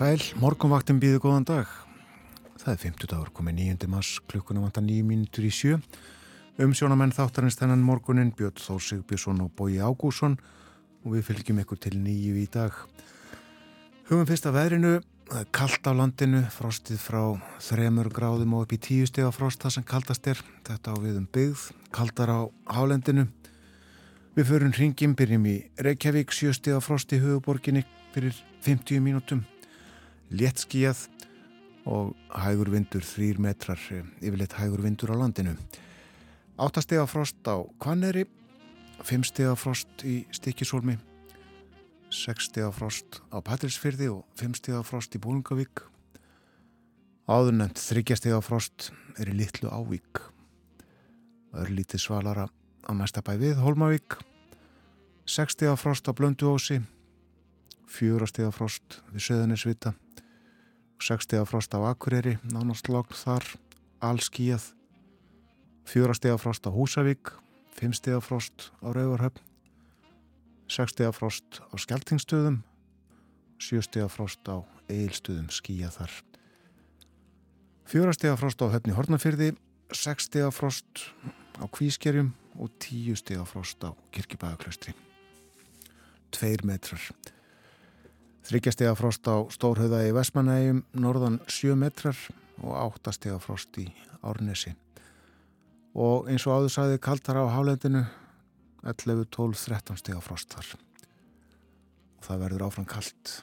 sæl, morgunvaktin býðu góðan dag. Það er 50 dagur, komið 9. mars, klukkuna vantar 9 mínutur í sjö. Umsjónamenn þáttarins þennan morgunin, Björn Þór Sigbjörnsson og Bói Ágússon og við fylgjum ykkur til nýju í dag. Hugum fyrst að veðrinu, kallt á landinu, frostið frá 3 gráðum og upp í 10 steg á frost það sem kaldast er. Þetta á við um byggð, kaldar á hálendinu. Við förum hringjum, byrjum í Reykjavík, 7 steg á frost í huguborginni fyrir 50 mínútum léttskíjað og hægur vindur þrýr metrar, eh, yfirleitt hægur vindur á landinu. Áttastega frost á Kvanneri, fimmstega frost í Stikisólmi, sexstega frost á Patrilsfyrði og fimmstega frost í Bólungavík. Áðurnend þryggjastega frost er í Littlu Ávík. Örlítið svalara á næsta bæ við Holmavík, sexstega frost á Blönduósi, fjórastega frost við Söðanesvita 60 frost á Akureyri, nánast logn þar, allskíjað, 4 steg frost á Húsavík, 5 steg frost á Rauvarhöfn, 6 steg frost á Skeltingstöðum, 7 steg frost á Eilstöðum, skíjað þar. 4 steg frost á Höfni Hortnafyrði, 6 steg frost á Kvískerjum og 10 steg frost á Kirkibæðaklaustri. 2 metrar. Þryggjastega frost á Stórhauða í Vestmanægjum, norðan 7 metrar og 8 stega frost í Árnesi. Og eins og áður sæði kaltar á hálendinu 11, 12, 13 stega frost þar. Og það verður áfram kalt.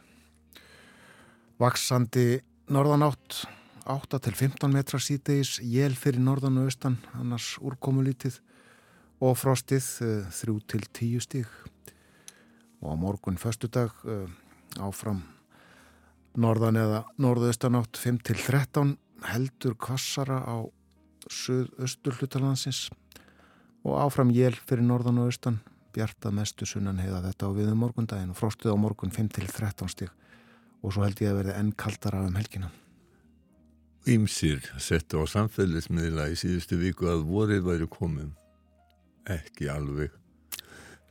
Vaksandi norðan átt, 8 til 15 metrar sítegis, jél fyrir norðan og austan, annars úrkomulítið og frostið 3 til 10 stíg. Og á morgun förstu dag áfram. Norðan eða norðaustanátt 5-13 heldur kvassara á söð-östur hlutalansins og áfram jél fyrir norðan og austan bjarta mestu sunnan heiða þetta á viðum morgundagin og frostuð á morgun 5-13 stík og svo held ég að verði enn kaldara um helgina. Ímsir settu á samfélagsmiðla í síðustu viku að vorið væri komin. Ekki alveg.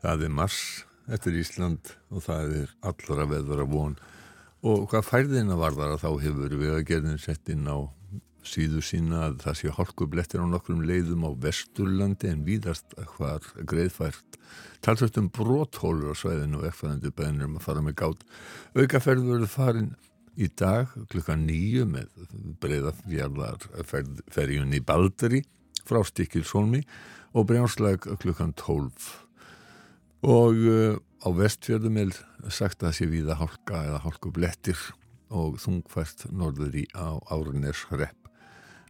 Það er mars Þetta er Ísland og það er allra veðvara von. Og hvað færðina var þar að þá hefur við að gerðin sett inn á síðu sína að það sé hálkublettir á nokkrum leiðum á Vesturlandi en víðast hvar greiðfært. Talsvægt um bróthólur á svæðinu og ekkfæðandi bænir um að fara með gátt aukaferð verður farin í dag klukka nýju með breyðafjarlar ferjunni Baldri frá Stikilsólmi og brjánsleg klukkan tólf og uh, á vestfjörðum er sagt að sé viða hálka eða hálkublettir og þungfært norður í á Árnes hrepp.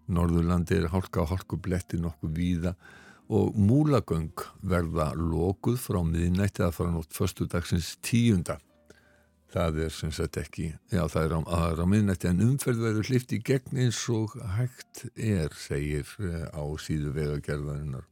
Norðurlandi er hálka og hálkublettir nokkuð víða og múlagöng verða lókuð frá miðinætti að fara nótt förstu dagsins tíunda. Það er sem sagt ekki, já það er á, á miðinætti en umferð verður hlift í gegn eins og hægt er, segir uh, á síðu vegagerðarinnar.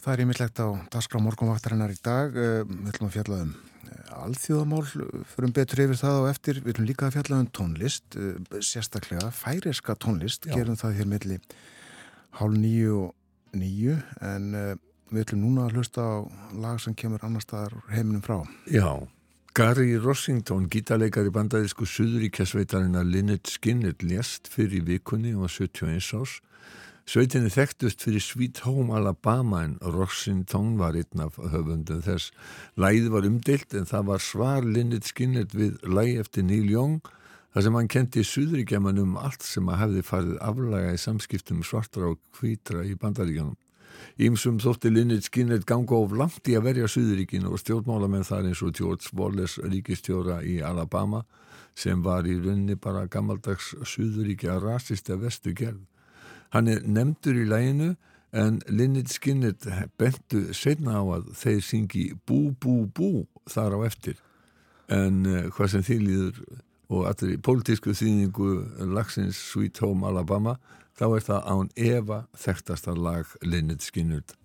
Það er ímyndlegt á Dasgrá morgunvaktarinnar í dag. Eh, við ætlum að fjalla um eh, alþjóðamál, förum betur yfir það og eftir. Við ætlum líka að fjalla um tónlist, eh, sérstaklega færiska tónlist. Já. Gerum það hér melli hálf nýju og nýju en við ætlum núna að hlusta á lag sem kemur annar staðar heiminum frá. Já, Gary Rossington, gítarleikar í bandarísku Suðuríkjasveitarina Lynette Skinner lést fyrir vikunni og 71 árs Sveitinni þekktust fyrir Sweet Home Alabama en Rossington var einn af höfundum þess. Læði var umdilt en það var svar Linnit Skinnert við læg eftir Neil Young þar sem hann kendi suðuríkjaman um allt sem að hefði farið aflaga í samskiptum svartra og hvítra í bandaríkjanum. Ímsum þótti Linnit Skinnert ganga of langt í að verja suðuríkinu og stjórnmálamenn þar eins og George Wallace ríkistjóra í Alabama sem var í raunni bara gammaldags suðuríkja rasista vestu gerð. Hann er nefndur í læginu en Linnit Skinnit bentu setna á að þeir syngi bú bú bú þar á eftir en uh, hvað sem þýliður og allir í pólitísku þýningu lagsins Sweet Home Alabama þá er það án Eva þekktasta lag Linnit Skinnurt.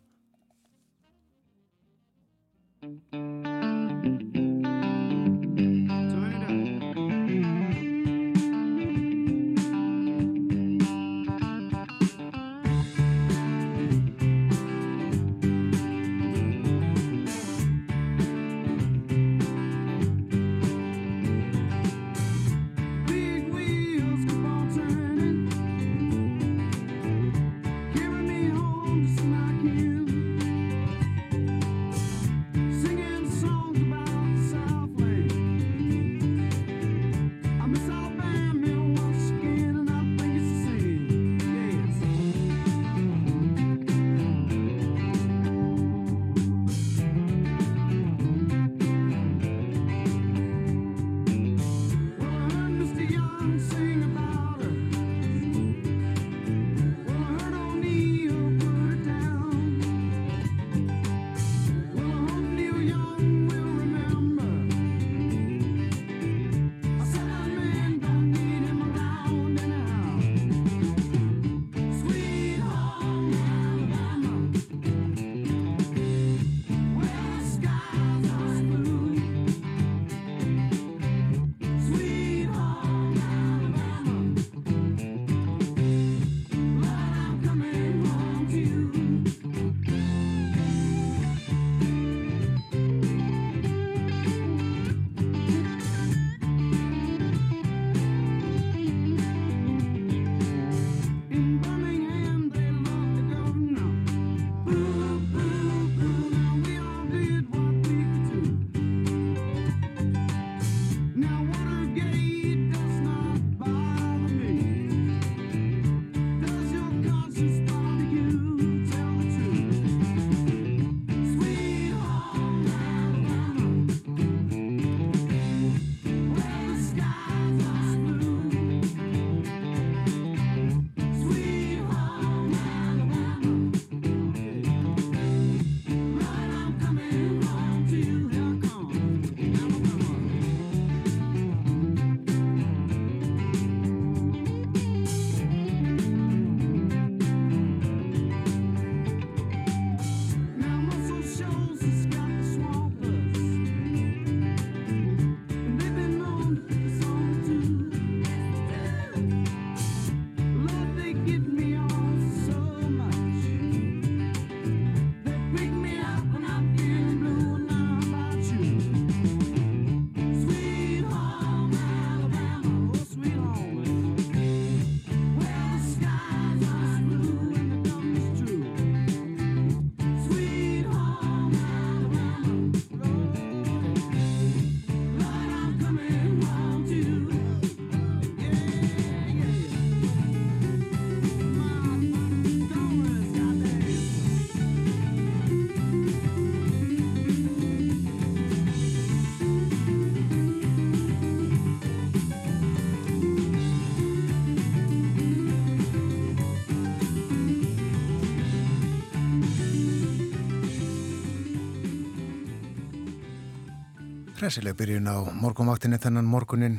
Hressileg byrjun á morgunvaktinni þennan morgunin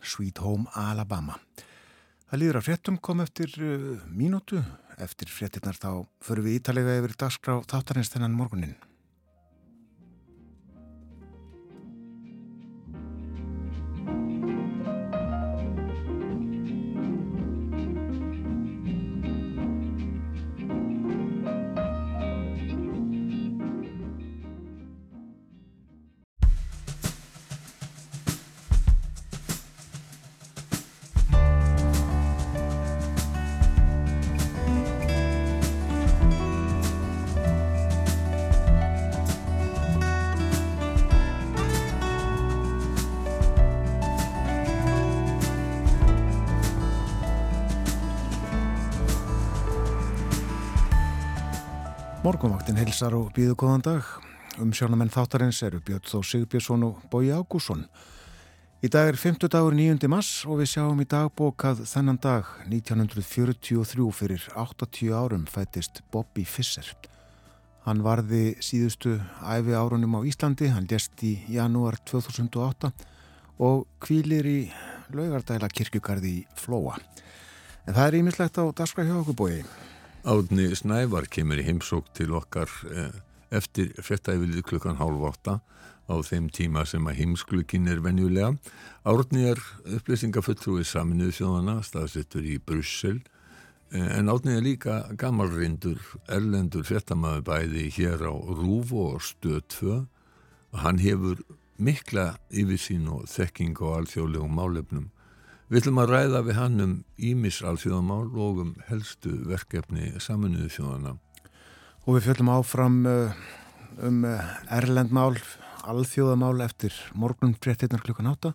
Sweet Home Alabama. Það líður að fréttum kom eftir uh, mínútu. Eftir fréttinnar þá förum við ítalega yfir dagskrá þáttarins þennan morgunin. Morgonvaktin heilsar og býðu góðan dag. Um sjónamenn þáttarins eru Björn Þó Sigbjörnsson og Bói Ágússon. Í dag er 50 dagur 9. mass og við sjáum í dagbókað þennan dag 1943 fyrir 80 árum fættist Bobby Fisser. Hann varði síðustu æfi árunum á Íslandi, hann lest í janúar 2008 og kvílir í laugardæla kirkjugarði í Flóa. En það er ímislegt á Daskra hjá okkur bói. Átni Snævar kemur í heimsók til okkar eh, eftir frettæfilið klukkan hálf átta á þeim tíma sem að heimsklukkin er venjulega. Átni er upplýsingafulltrúi saminuð þjóðana, staðsettur í Brussel, eh, en Átni er líka gammalrindur, erlendur frettamæði bæði hér á Rúf og Stöð 2 og hann hefur mikla yfirsýn og þekking á alþjóðlegum málefnum. Við ætlum að ræða við hann um Ímis alþjóðamál og um helstu verkefni saminuðu þjóðana. Og við fjöldum áfram uh, um uh, erlendmál, alþjóðamál eftir morgun 13. klukkan 8.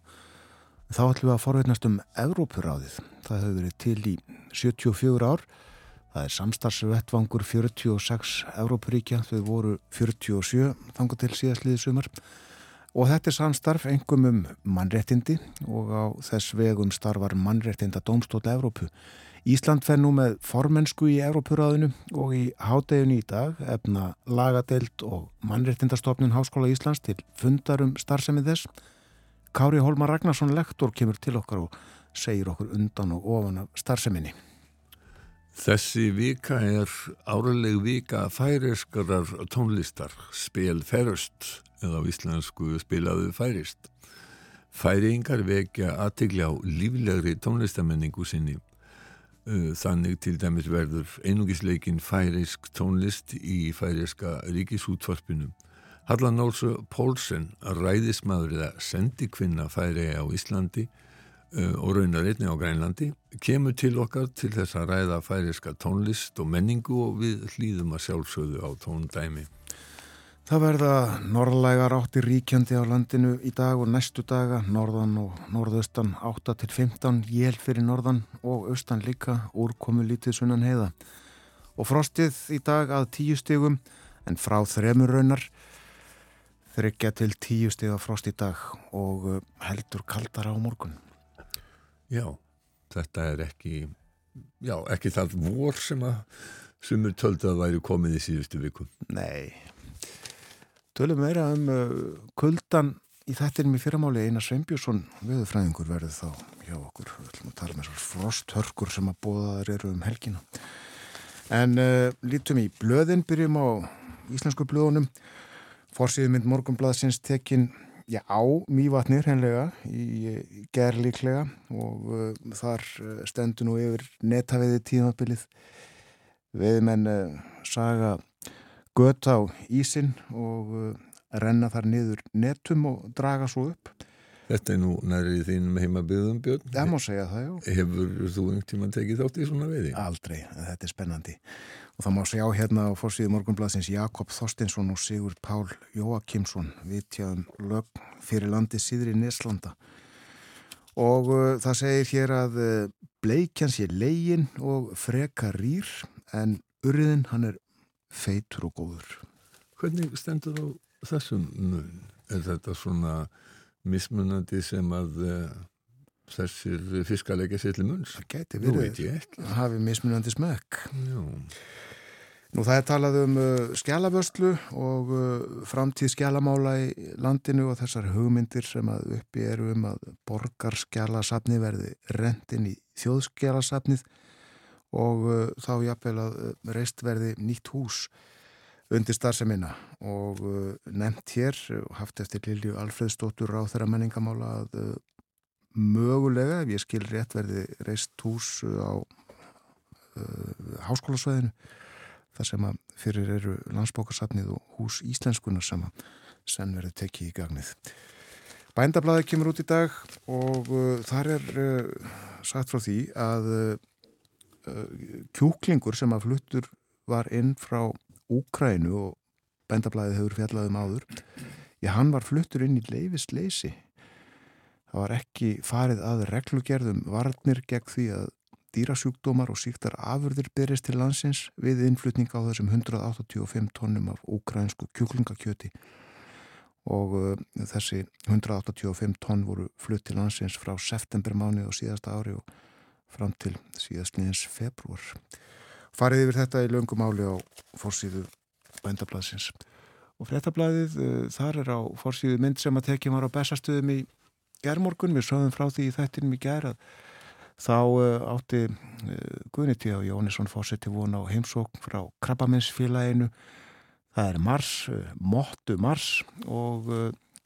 Þá ætlum við að forveitnast um Evrópuráðið. Það hefur verið til í 74 ár. Það er samstarfsvettvangur 46 Evrópuríkja. Þau voru 47 þangu til síðastliðið sumar. Og þetta er samstarf engum um mannréttindi og á þess vegum starfar mannréttinda Dómstóla Evrópu. Ísland fer nú með formensku í Evrópuráðinu og í hádeginu í dag efna lagadeild og mannréttindastofnun Háskóla Íslands til fundarum starfsemið þess. Kári Holmar Ragnarsson lektor kemur til okkar og segir okkur undan og ofan af starfseminni. Þessi vika er áraleg vika færiskarar tónlistar, spil ferust eða á íslensku spilaðu færist. Færingar vekja aðtegli á líflegri tónlistamenningu sinni. Þannig til dæmis verður einungisleikin færisk tónlist í færiska ríkisútvarpinu. Hallan Nólsö Pólsen, ræðismadur eða sendikvinna færi á Íslandi og raunar einni á Grænlandi, kemur til okkar til þess að ræða færiska tónlist og menningu og við hlýðum að sjálfsögðu á tóndæmi. Það verða norðlægar áttir ríkjandi á landinu í dag og næstu daga, norðan og norðaustan 8 til 15, jél fyrir norðan og austan líka, úrkomu lítið sunnan heiða. Og frostið í dag að 10 stegum en frá þremur raunar þryggja til 10 steg frost í dag og uh, heldur kaldar á morgun. Já, þetta er ekki, já, ekki það vor sem að sumur töldu að væri komið í síðustu viku. Nei, Tölum meira um uh, kuldan í þettinum í fyrramáli Einar Sveinbjörnsson viðfræðingur verður þá hjá okkur. Við ætlum að tala með um svo frosthörkur sem að bóðaðar eru um helgina. En uh, lítum í blöðin, byrjum á íslensku blöðunum. Forsýðu mynd Morgonbladsins tekin já, á mývatnir henlega í, gerlíklega og uh, þar uh, stendur nú yfir netaviði tímabilið. Viðmenn uh, saga gött á ísin og uh, renna þar niður netum og draga svo upp. Þetta er nú nærið þínum heimabiðum Björn. Það má segja það, já. Hefur þú einhvern tíma tekið þátt í svona veiði? Aldrei, þetta er spennandi. Og það má segja á hérna á fórsíðu morgunbladsins Jakob Þorstinsson og Sigur Pál Jóakimsson vitjaðum lög fyrir landi síður í Neslanda. Og uh, það segir hér að uh, bleikjan sé legin og freka rýr en urðin hann er feitur og góður. Hvernig stendur á þessum mun? Er þetta svona mismunandi sem að uh, þessir fiskalega sér til munns? Það geti verið að hafi mismunandi smökk. Já. Nú það er talað um uh, skjálaförslu og uh, framtíð skjálamála í landinu og þessar hugmyndir sem að uppi eru um að borgarskjálasafni verði rendin í þjóðskjálasafnið og uh, þá jáfnvel að uh, reist verði nýtt hús undir starfseminna og uh, nefnt hér og haft eftir Lilju Alfredsdóttur á þeirra menningamála að uh, mögulega, ef ég skil rétt verði reist hús á uh, háskólasvæðinu þar sem að fyrir eru landsbókarsafnið og hús íslenskunar sem að senn verði tekið í gagnið. Bændablaði kemur út í dag og uh, þar er uh, sagt frá því að uh, kjúklingur sem að fluttur var inn frá Úkrænu og bændablaðið hefur fjallaðum áður. Já, hann var fluttur inn í leifisleysi það var ekki farið að reglugerðum varnir gegn því að dýrasjúkdómar og síktar afurðir byrjast til landsins við innflutning á þessum 185 tónnum af úkrænsku kjúklingakjöti. Og uh, þessi 185 tónn voru flutt til landsins frá septembermáni og síðasta ári og fram til síðastliðins februar. Farið yfir þetta í löngum áli á fórsíðu bændablaðsins. Og frettablaðið, uh, þar er á fórsíðu mynd sem að tekja var á bestastöðum í gerðmorgun. Við sögum frá því í þættinum í gerð að þá uh, átti uh, Guðniti og Jónisson fósetti von á heimsókn frá Krabbaminsfélaginu það er Mars, Mottu Mars og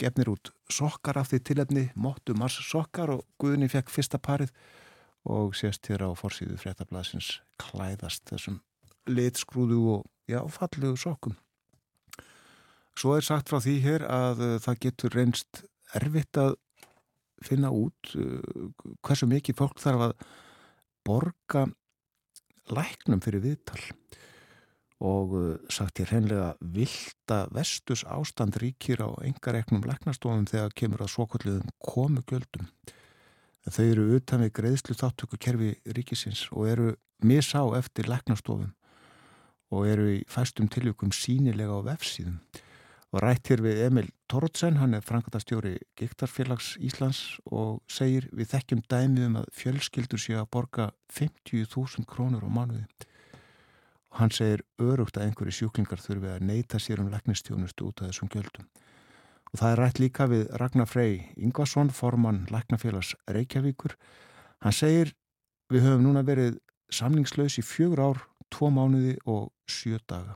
gefnir út sokkar af því tilefni, Mottu Mars sokkar og Guðni fekk fyrsta parið og sést hér á forsýðu fréttablasins klæðast þessum litskrúðu og já, falluðu sokkum Svo er sagt frá því hér að það getur reynst erfitt að finna út uh, hversu mikið fólk þarf að borga læknum fyrir viðtal og uh, sagt ég hreinlega vilda vestus ástand ríkir á engareknum læknastofum þegar kemur að svokalluðum komugjöldum. Þau eru utan við greiðslu þáttöku kerfi ríkisins og eru misá eftir læknastofum og eru í fæstum tilvíkum sínilega á vefsíðum. Og rætt hér við Emil Torotsen, hann er frangatastjóri Giktarfélags Íslands og segir við þekkjum dæmið um að fjölskyldur sé að borga 50.000 krónur á mánuði. Og hann segir örugt að einhverju sjúklingar þurfi að neyta sér um læknistjónustu út af þessum gjöldum og það er rætt líka við Ragnar Frey Ingvarsson, formann Læknafélags Reykjavíkur. Hann segir við höfum núna verið samningslaus í fjögur ár, tvo mánuði og sjö daga.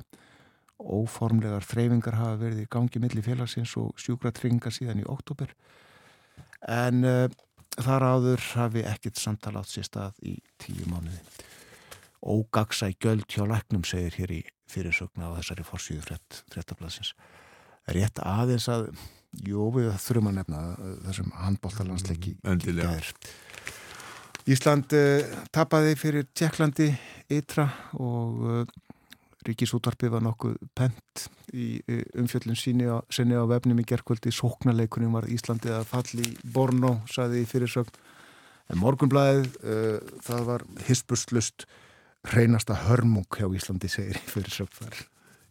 Óformlegar þreyfingar hafa verið í gangi millir félagsins og sjúkratryggingar síðan í oktober en uh, þar áður hafi ekkit samtala átt sér stað í tíu mánuði. Ógagsa í göld hjá læknum segir hér í fyrirsögna á þessari frett, frettablasins rétt aðeins að jú við þurfum að nefna þessum handbóltalandsleiki mm, Ísland uh, tapaði fyrir Tjekklandi ytra og uh, Ríkisútvarpið var nokkuð pent í umfjöllin síni á, á vefnum í gerkvöldi, sóknarleikunum var Íslandið að falli í Borno, saði í fyrirsögn. En morgunblæðið uh, það var hispuslust reynasta hörmung hjá Íslandi segir í fyrirsögn þar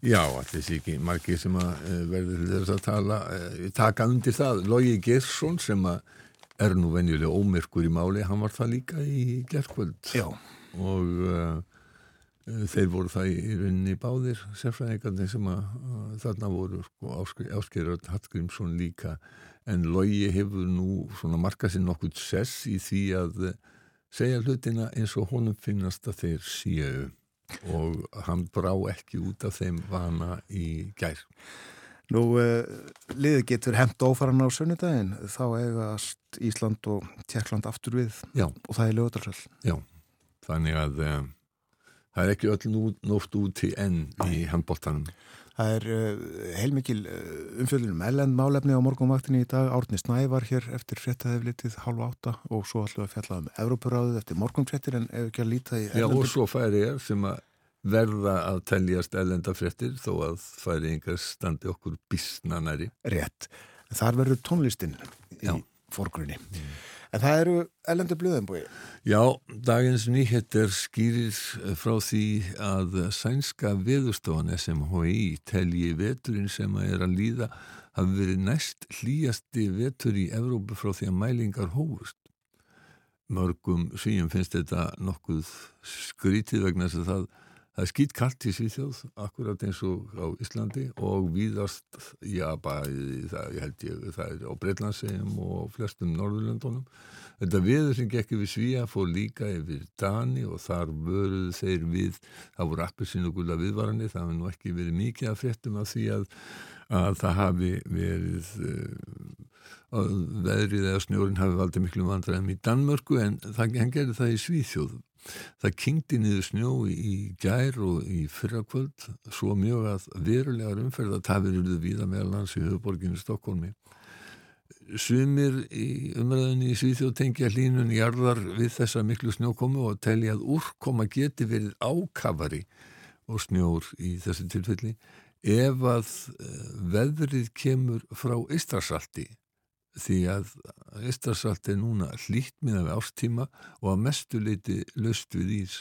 Já, allir sé ekki margir sem að uh, verður þess að tala, uh, taka undir það. Lógi Gersson sem að er nú venjulega ómerkur í máli, hann var það líka í gerkvöld Já. og uh, Eh, þeir voru það í rauninni báðir sérfræðingarnir sem að, að þarna voru sko, Áskerður Hallgrímsson líka. En Lógi hefur nú svona markað sér nokkuð sess í því að eh, segja hlutina eins og honum finnast að þeir séu og hann brá ekki út af þeim vana í gær. Nú, uh, liðið getur hefnt ófaran á sunnudaginn, þá eigast Ísland og Tjekkland aftur við Já. og það er lögudarsall. Já, þannig að um, Það er ekki öll nú, nótt úti enn í handbóltanum. Það er uh, heilmikil uh, umfjöldunum ellend málefni á morgunvaktinni í dag. Árni Snævar hér eftir frettæðiflitið hálf átta og svo alltaf að fjalla um Európaráðið eftir morgunfrettir en ef ekki að líta í ellendur. Já og svo færi ég sem að verða að teljast ellendafrettir þó að færi einhver standi okkur bísnanæri. Rétt. Þar verður tónlistin í fórgrunni. Mm. En það eru ellendur blöðumbúi. Já, dagens nýhettir skýrir frá því að sænska veðustofan SMHI telji veturinn sem er að líða hafi verið næst hlýjasti vetur í Evrópu frá því að mælingar hófust. Mörgum síum finnst þetta nokkuð skrítið vegna þess að það Það er skýt kallt í Svíþjóð, akkurat eins og á Íslandi og víðast, já, bara það, ég held ég, það er á Breitlandsegjum og flestum Norðurlöndunum. Þetta viður sem gekk yfir Svíja fór líka yfir Dani og þar vöruðu þeir við, það voru appelsinu gula viðvarani, það hefði nú ekki verið mikið að fréttum af því að, að það hafi verið, uh, veðrið eða snjórin hafi valdið miklu vandræðum í Danmörku en það, gerði það í Svíþjóðu Það kynkti niður snjó í gær og í fyrrakvöld svo mjög að verulegar umferð að tafir eruðu víða meðal hans í höfuborginu Stokkólmi. Sumir í umræðinni í Svíþjóð tengja hlínun í arðar við þessa miklu snjókomu og telja að úrkoma geti verið ákafari og snjór í þessu tilfelli ef að eh, veðrið kemur frá Ístrasalti því að Ístarsalt er núna hlýtt miða við ástíma og að mestu leiti löst við ís.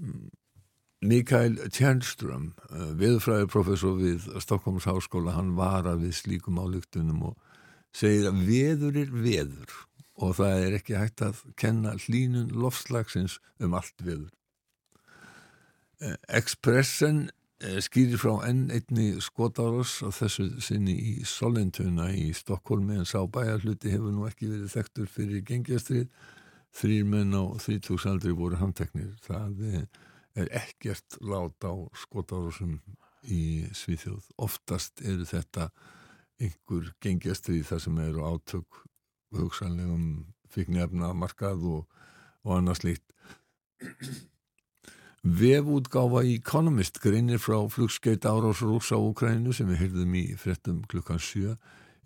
Mm. Mikael Tjernström, eh, viðfræðiprofessor við Stokkóms háskóla, hann varar við slíkum álugtunum og segir að veður er veður og það er ekki hægt að kenna hlínun lofslagsins um allt veður. Eh, Expressen Eh, skýrir frá enn einni skotáros á þessu sinni í Solentuna í Stokkólmi en sá bæjarhluti hefur nú ekki verið þektur fyrir gengjastrið þrýr menn á þrítúksaldri voru handteknir. Það er ekkert lát á skotárusum í Svíþjóð. Oftast eru þetta einhver gengjastrið þar sem eru átök hugsanlegum fiknefna markað og, og annars líkt Vefútgáfa í Economist greinir frá flugskeit árás rúsa á Ukraínu sem við heyrðum í frettum klukkan 7.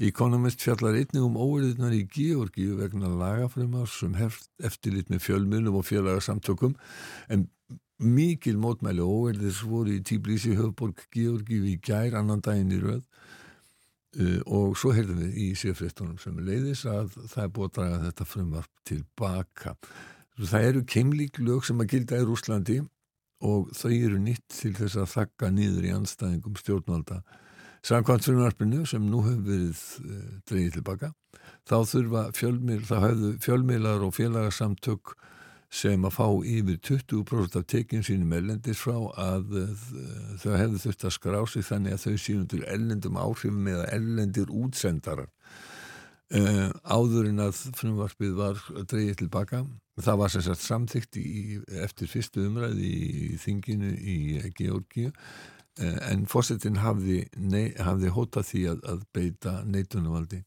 Economist fjallar einnig um óverðunar í Georgíu vegna lagafrömmar sem hefst eftirlit með fjölmunum og fjölagarsamtökum en mikil mótmæli óverðis voru í Tíblísi höfborg Georgíu í gær annan daginn í röð uh, og svo heyrðum við í séfréttunum sem leiðis að það er búið að draga þetta frumvarp tilbaka. Það eru keimlík lög sem að gilda í Rúslandi og þau eru nýtt til þess að þakka nýður í anstæðingum stjórnvalda. Samkvæmt frumvarpinu sem nú hefur verið uh, dreyið tilbaka þá þurfa fjölmil, þá hefðu fjölmilar og félagarsamtök sem að fá yfir 20% af tekinn sínum ellendis frá að uh, þau hefðu þurft að skrá sig þannig að þau sínum til ellendum áhrifum eða ellendir útsendarar uh, áður en að frumvarpið var dreyið tilbaka Það var sem sagt samþygt í, eftir fyrstu umræði í þinginu í Georgíu. Eh, en fórsetin hafði, hafði hótað því að, að beita neitunumvaldi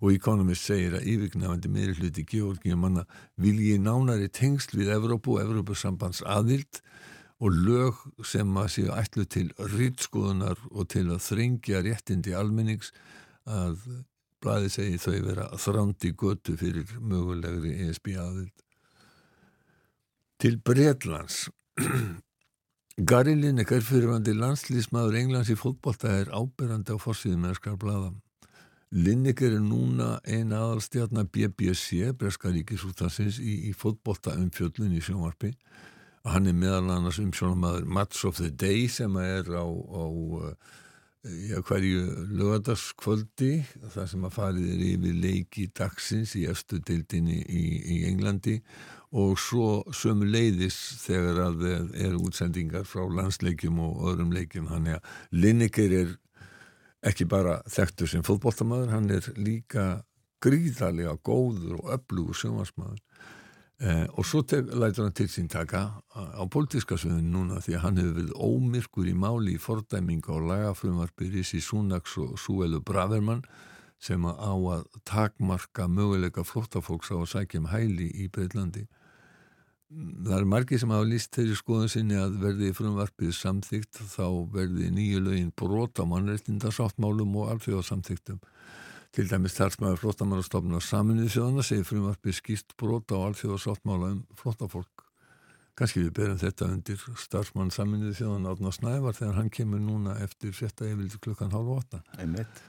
og Economist segir að yfirgnafandi meiri hluti Georgíu manna vilji nánari tengsl við Evrópu og Evrópusambands aðild og lög sem að séu ætlu til rýtskoðunar og til að þrengja réttindi almennings að blæði segi þau vera þrándi götu fyrir mögulegri ESB aðild til Breitlands Gary Lineker fyrirvandi landslýsmaður Englands í fótbolta er ábyrrandi á fórsíðum mennskar blada Lineker er núna eina aðalstjarnar BBC, Breska Ríkisútansins í, í fótbolta umfjöllun í sjónvarpi. Hann er meðal annars umsjónamaður Match of the Day sem er á, á já, hverju lögadaskvöldi þar sem að farið er yfir leiki dagsins í eftir deildinni í, í Englandi og svo sömu leiðis þegar að er útsendingar frá landsleikjum og öðrum leikjum. Hann er að Lineker er ekki bara þekktur sem fótbóltamaður hann er líka gríðarlega góður og öflugur sjónvarsmaður eh, og svo lætur hann til sín taka á pólitíska svöðun núna því að hann hefur verið ómyrkur í máli í fordæminga og lagafrumvarpir í Súnaks og Súelu Bravermann sem á að takmarka möguleika flóttafólks á að sækja um hæli í Breitlandi það er margi sem hafa líst þeirri skoðun sinni að verði frumvarpið samþygt þá verði nýju lögin brota mannreitindarsáttmálum og alþjóðasamþygtum til dæmis þarsmaður flottamannastofna saminnið þjóðana segir frumvarpið skýst brota á alþjóðasáttmála um flottafólk kannski við berum þetta undir. Starfsmann saminnið þjóðana átna snævar þegar hann kemur núna eftir þetta yfir klukkan hálfa åtta einmitt.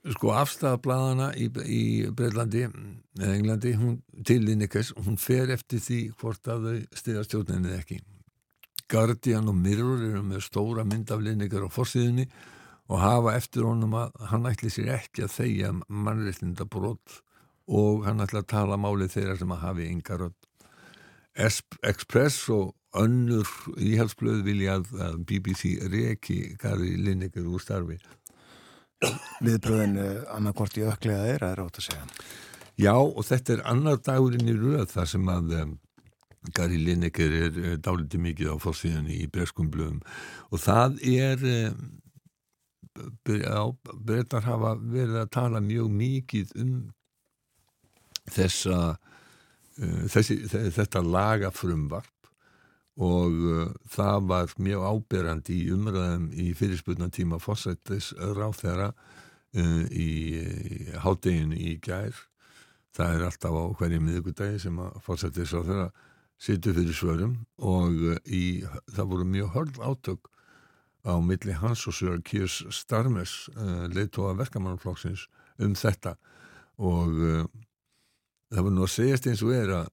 Sko afstæðablaðana í, í Breitlandi eða Englandi hún, til Lineker, hún fer eftir því hvort að þau stiða stjórninni ekki. Guardian og Mirror eru með stóra mynd af Lineker á forsiðinni og hafa eftir honum að hann ætli sér ekki að þeia mannreitlinda brot og hann ætla að tala málið þeirra sem að hafi yngar Express og önnur íhalsblöð vilja að BBC reki Gary Lineker úr starfi. Viðbröðin eh, annarkort í öklega er að ráta segja. Já og þetta er annar dagurinn í röð þar sem að um, Gary Lineker er uh, dálítið mikið á fórsíðan í breskumblöðum og það er um, breytar hafa verið að tala mjög mikið um þessa uh, þessi, þetta lagafrumvarp og uh, það var mjög áberandi í umræðum í fyrirspurnatíma fórsættis ráð þeirra uh, í, í hátteginu í gær. Það er alltaf á hverju miðugudagi sem að fórsættis ráð þeirra situr fyrir svörum og uh, í, það voru mjög hörl átök á milli hans og Sör Kirs Starmes uh, leiðtóa verkamannflokksins um þetta. Og uh, það voru nú að segjast eins og er að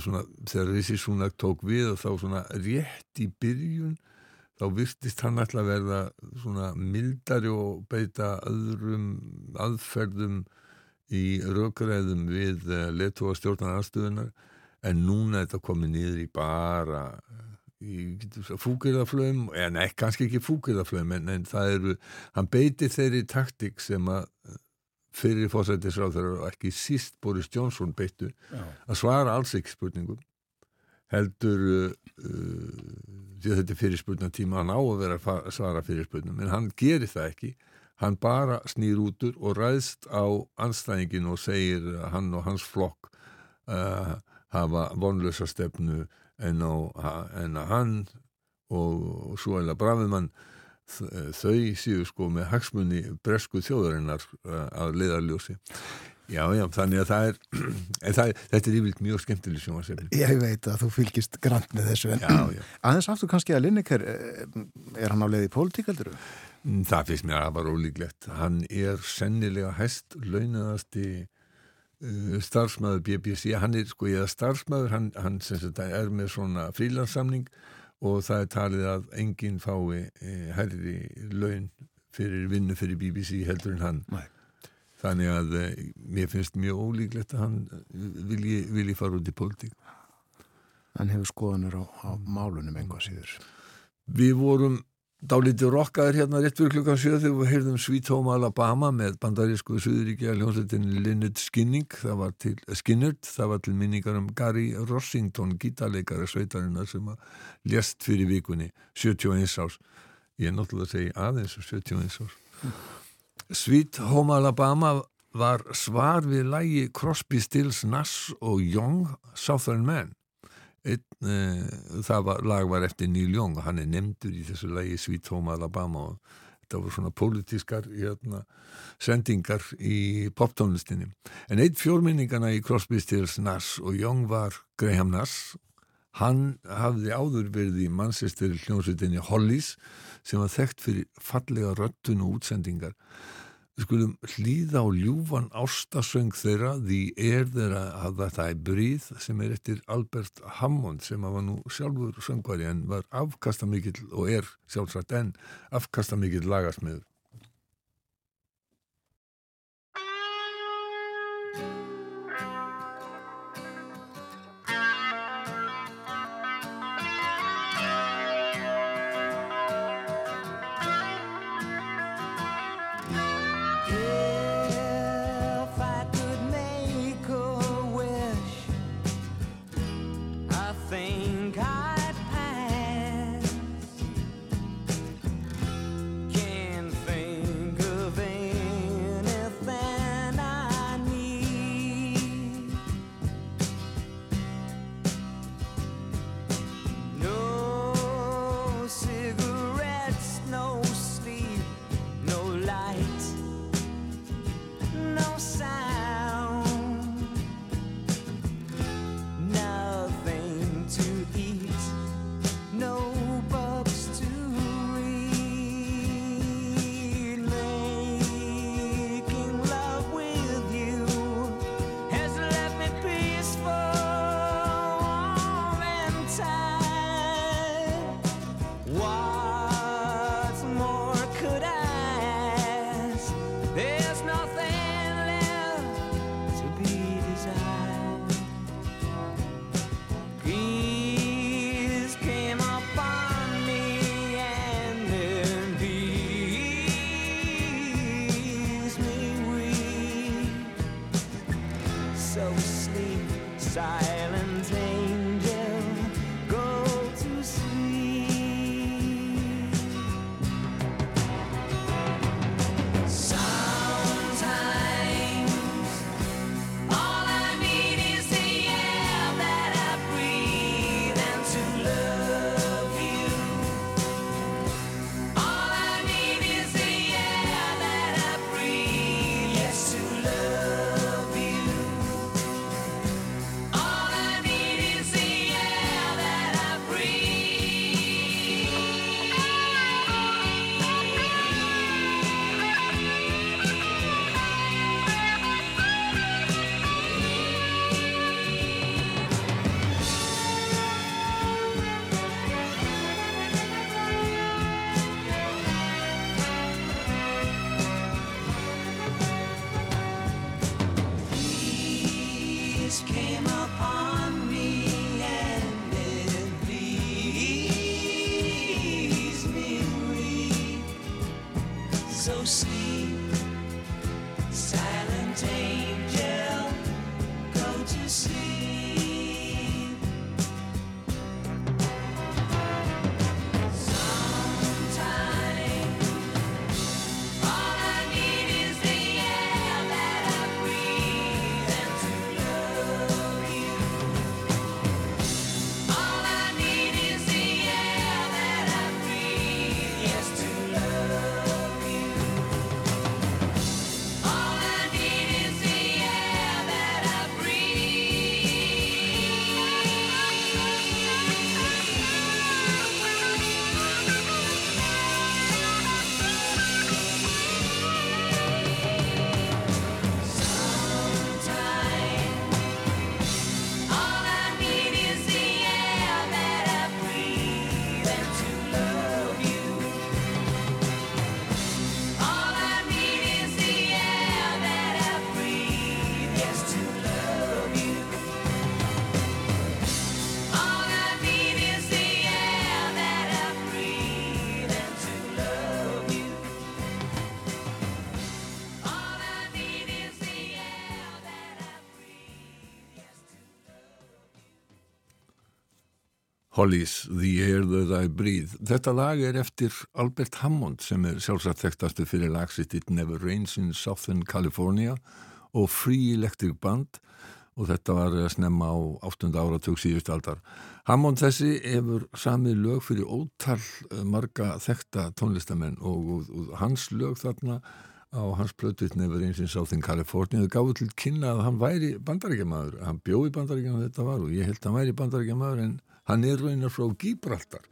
svona, þegar Rissi Súnak tók við og þá svona rétt í byrjun þá virtist hann alltaf verða svona mildari og beita öðrum aðferðum í rökgræðum við uh, letóa stjórnar aðstöðunar en núna er þetta komið niður í bara fúkirðaflöðum en ekki, kannski ekki fúkirðaflöðum en, en það eru, hann beiti þeirri taktik sem að fyrir fósættisráður og ekki síst Boris Johnson beittu að svara alls ekki spurningum heldur uh, því að þetta er fyrirspurnatíma hann á að vera að svara fyrirspurnum en hann gerir það ekki. Hann bara snýr útur og ræðst á anstæðingin og segir hann og hans flokk uh, hafa vonlösa stefnu en, á, en að hann og, og svo eða Brafimann þau séu sko með hagsmunni bresku þjóðarinnar uh, að leiðarljósi Já, já, þannig að það er, það, þetta er yfirlega mjög skemmtileg sjónvarsefni. Ég veit að þú fylgist grann með þessu, en já, já. aðeins aftur kannski að Linneker, eh, er hann á leiði í pólitík, heldur? Mm, það finnst mér að það var ólíklegt. Hann er sennilega hæst launaðasti uh, starfsmæður BBC, hann er sko, er starfsmæður, hann, hann sagt, er með svona frílansamning og það er talið að enginn fái eh, herri laun fyrir vinnu fyrir BBC heldur en hann. Nei. Þannig að uh, mér finnst mjög ólíklegt að hann vilji, vilji fara út í pólitík. Hann hefur skoðanur á, á málunum enga síður. Við vorum dálítið rokkaður hérna rétt fyrir klukkan 7 þegar við heyrðum Sweet Home Alabama með bandarísku Suðuríkja hljómsveitin Lynyrd Skinning, það var til Skinnerd, það var til minningar um Gary Rossington, gítarleikari sveitarinnar sem að lést fyrir vikunni 71 árs. Ég er náttúrulega að segja aðeins 71 árs. Sweet Home Alabama var svar við lægi Crosby, Stills, Nass og Young Southern Man Einn, e, það var, lag var eftir Neil Young hann er nefndur í þessu lægi Sweet Home Alabama og þetta voru svona pólitískar hérna, sendingar í poptónlistinni. En eitt fjórminningana í Crosby, Stills, Nass og Young var Graham Nass hann hafði áður verið í mannsestur hljómsveitinni Hollies sem var þekkt fyrir fallega röttun og útsendingar Við skulum hlýða á ljúfan ástasöng þeirra því er þeirra að þetta er bríð sem er eftir Albert Hammond sem var nú sjálfur söngvari en var afkastamikill og er sjálfsagt enn afkastamikill lagasmiður. side. Hollies, The Air That I Breathe. Þetta lag er eftir Albert Hammond sem er sjálfsagt þekktastu fyrir lagsitt It Never Rains in Southern California og Free Electric Band og þetta var að snemma á 8. áratug síðust aldar. Hammond þessi hefur samið lög fyrir ótal eh, marga þekta tónlistamenn og, og, og hans lög þarna á hans plötuð Never Rains in Southern California það gáði til kynna að hann væri bandarækjamaður, hann bjóði bandarækjamaður þetta var og ég held að hann væri bandarækjamaður en Hann er raunar frá Gíbraltar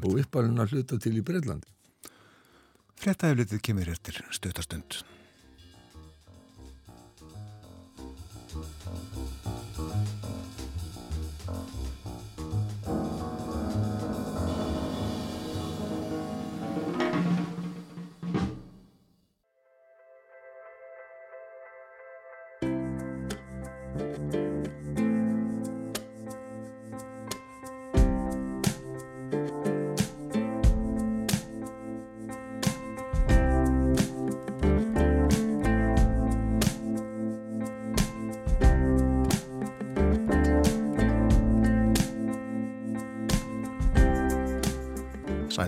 og uppalinn að hluta til í Breitlandi. Frettæflitið kemur eftir stöðastund.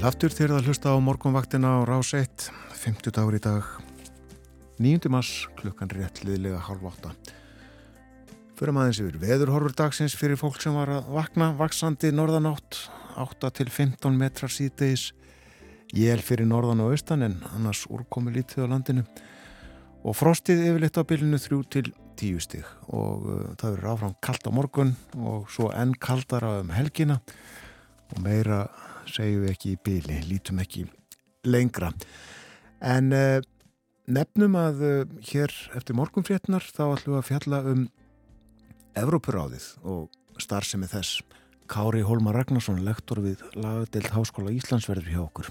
Sæl aftur þegar það hlusta á morgunvaktina á rás 1, 50 dagur í dag, 9. mars, klukkan réttliðlega halv 8. Förum aðeins yfir veðurhorfur dagsins fyrir fólk sem var að vakna, vaksandi norðanátt, 8 til 15 metrar síðdeis, jél fyrir norðan og austan en annars úrkomi lítið á landinu og frostið yfirleitt á bylunu 3 til 10 stig og uh, það verður áfram kallt á morgun og svo enn kaldara um helgina og meira segjum við ekki í byli, lítum ekki lengra. En uh, nefnum að uh, hér eftir morgunfrétnar þá ætlum við að fjalla um Evrópuráðið og starfsemi þess. Kári Hólmar Ragnarsson, lektor við Lagadeild Háskóla Íslandsverður hjá okkur.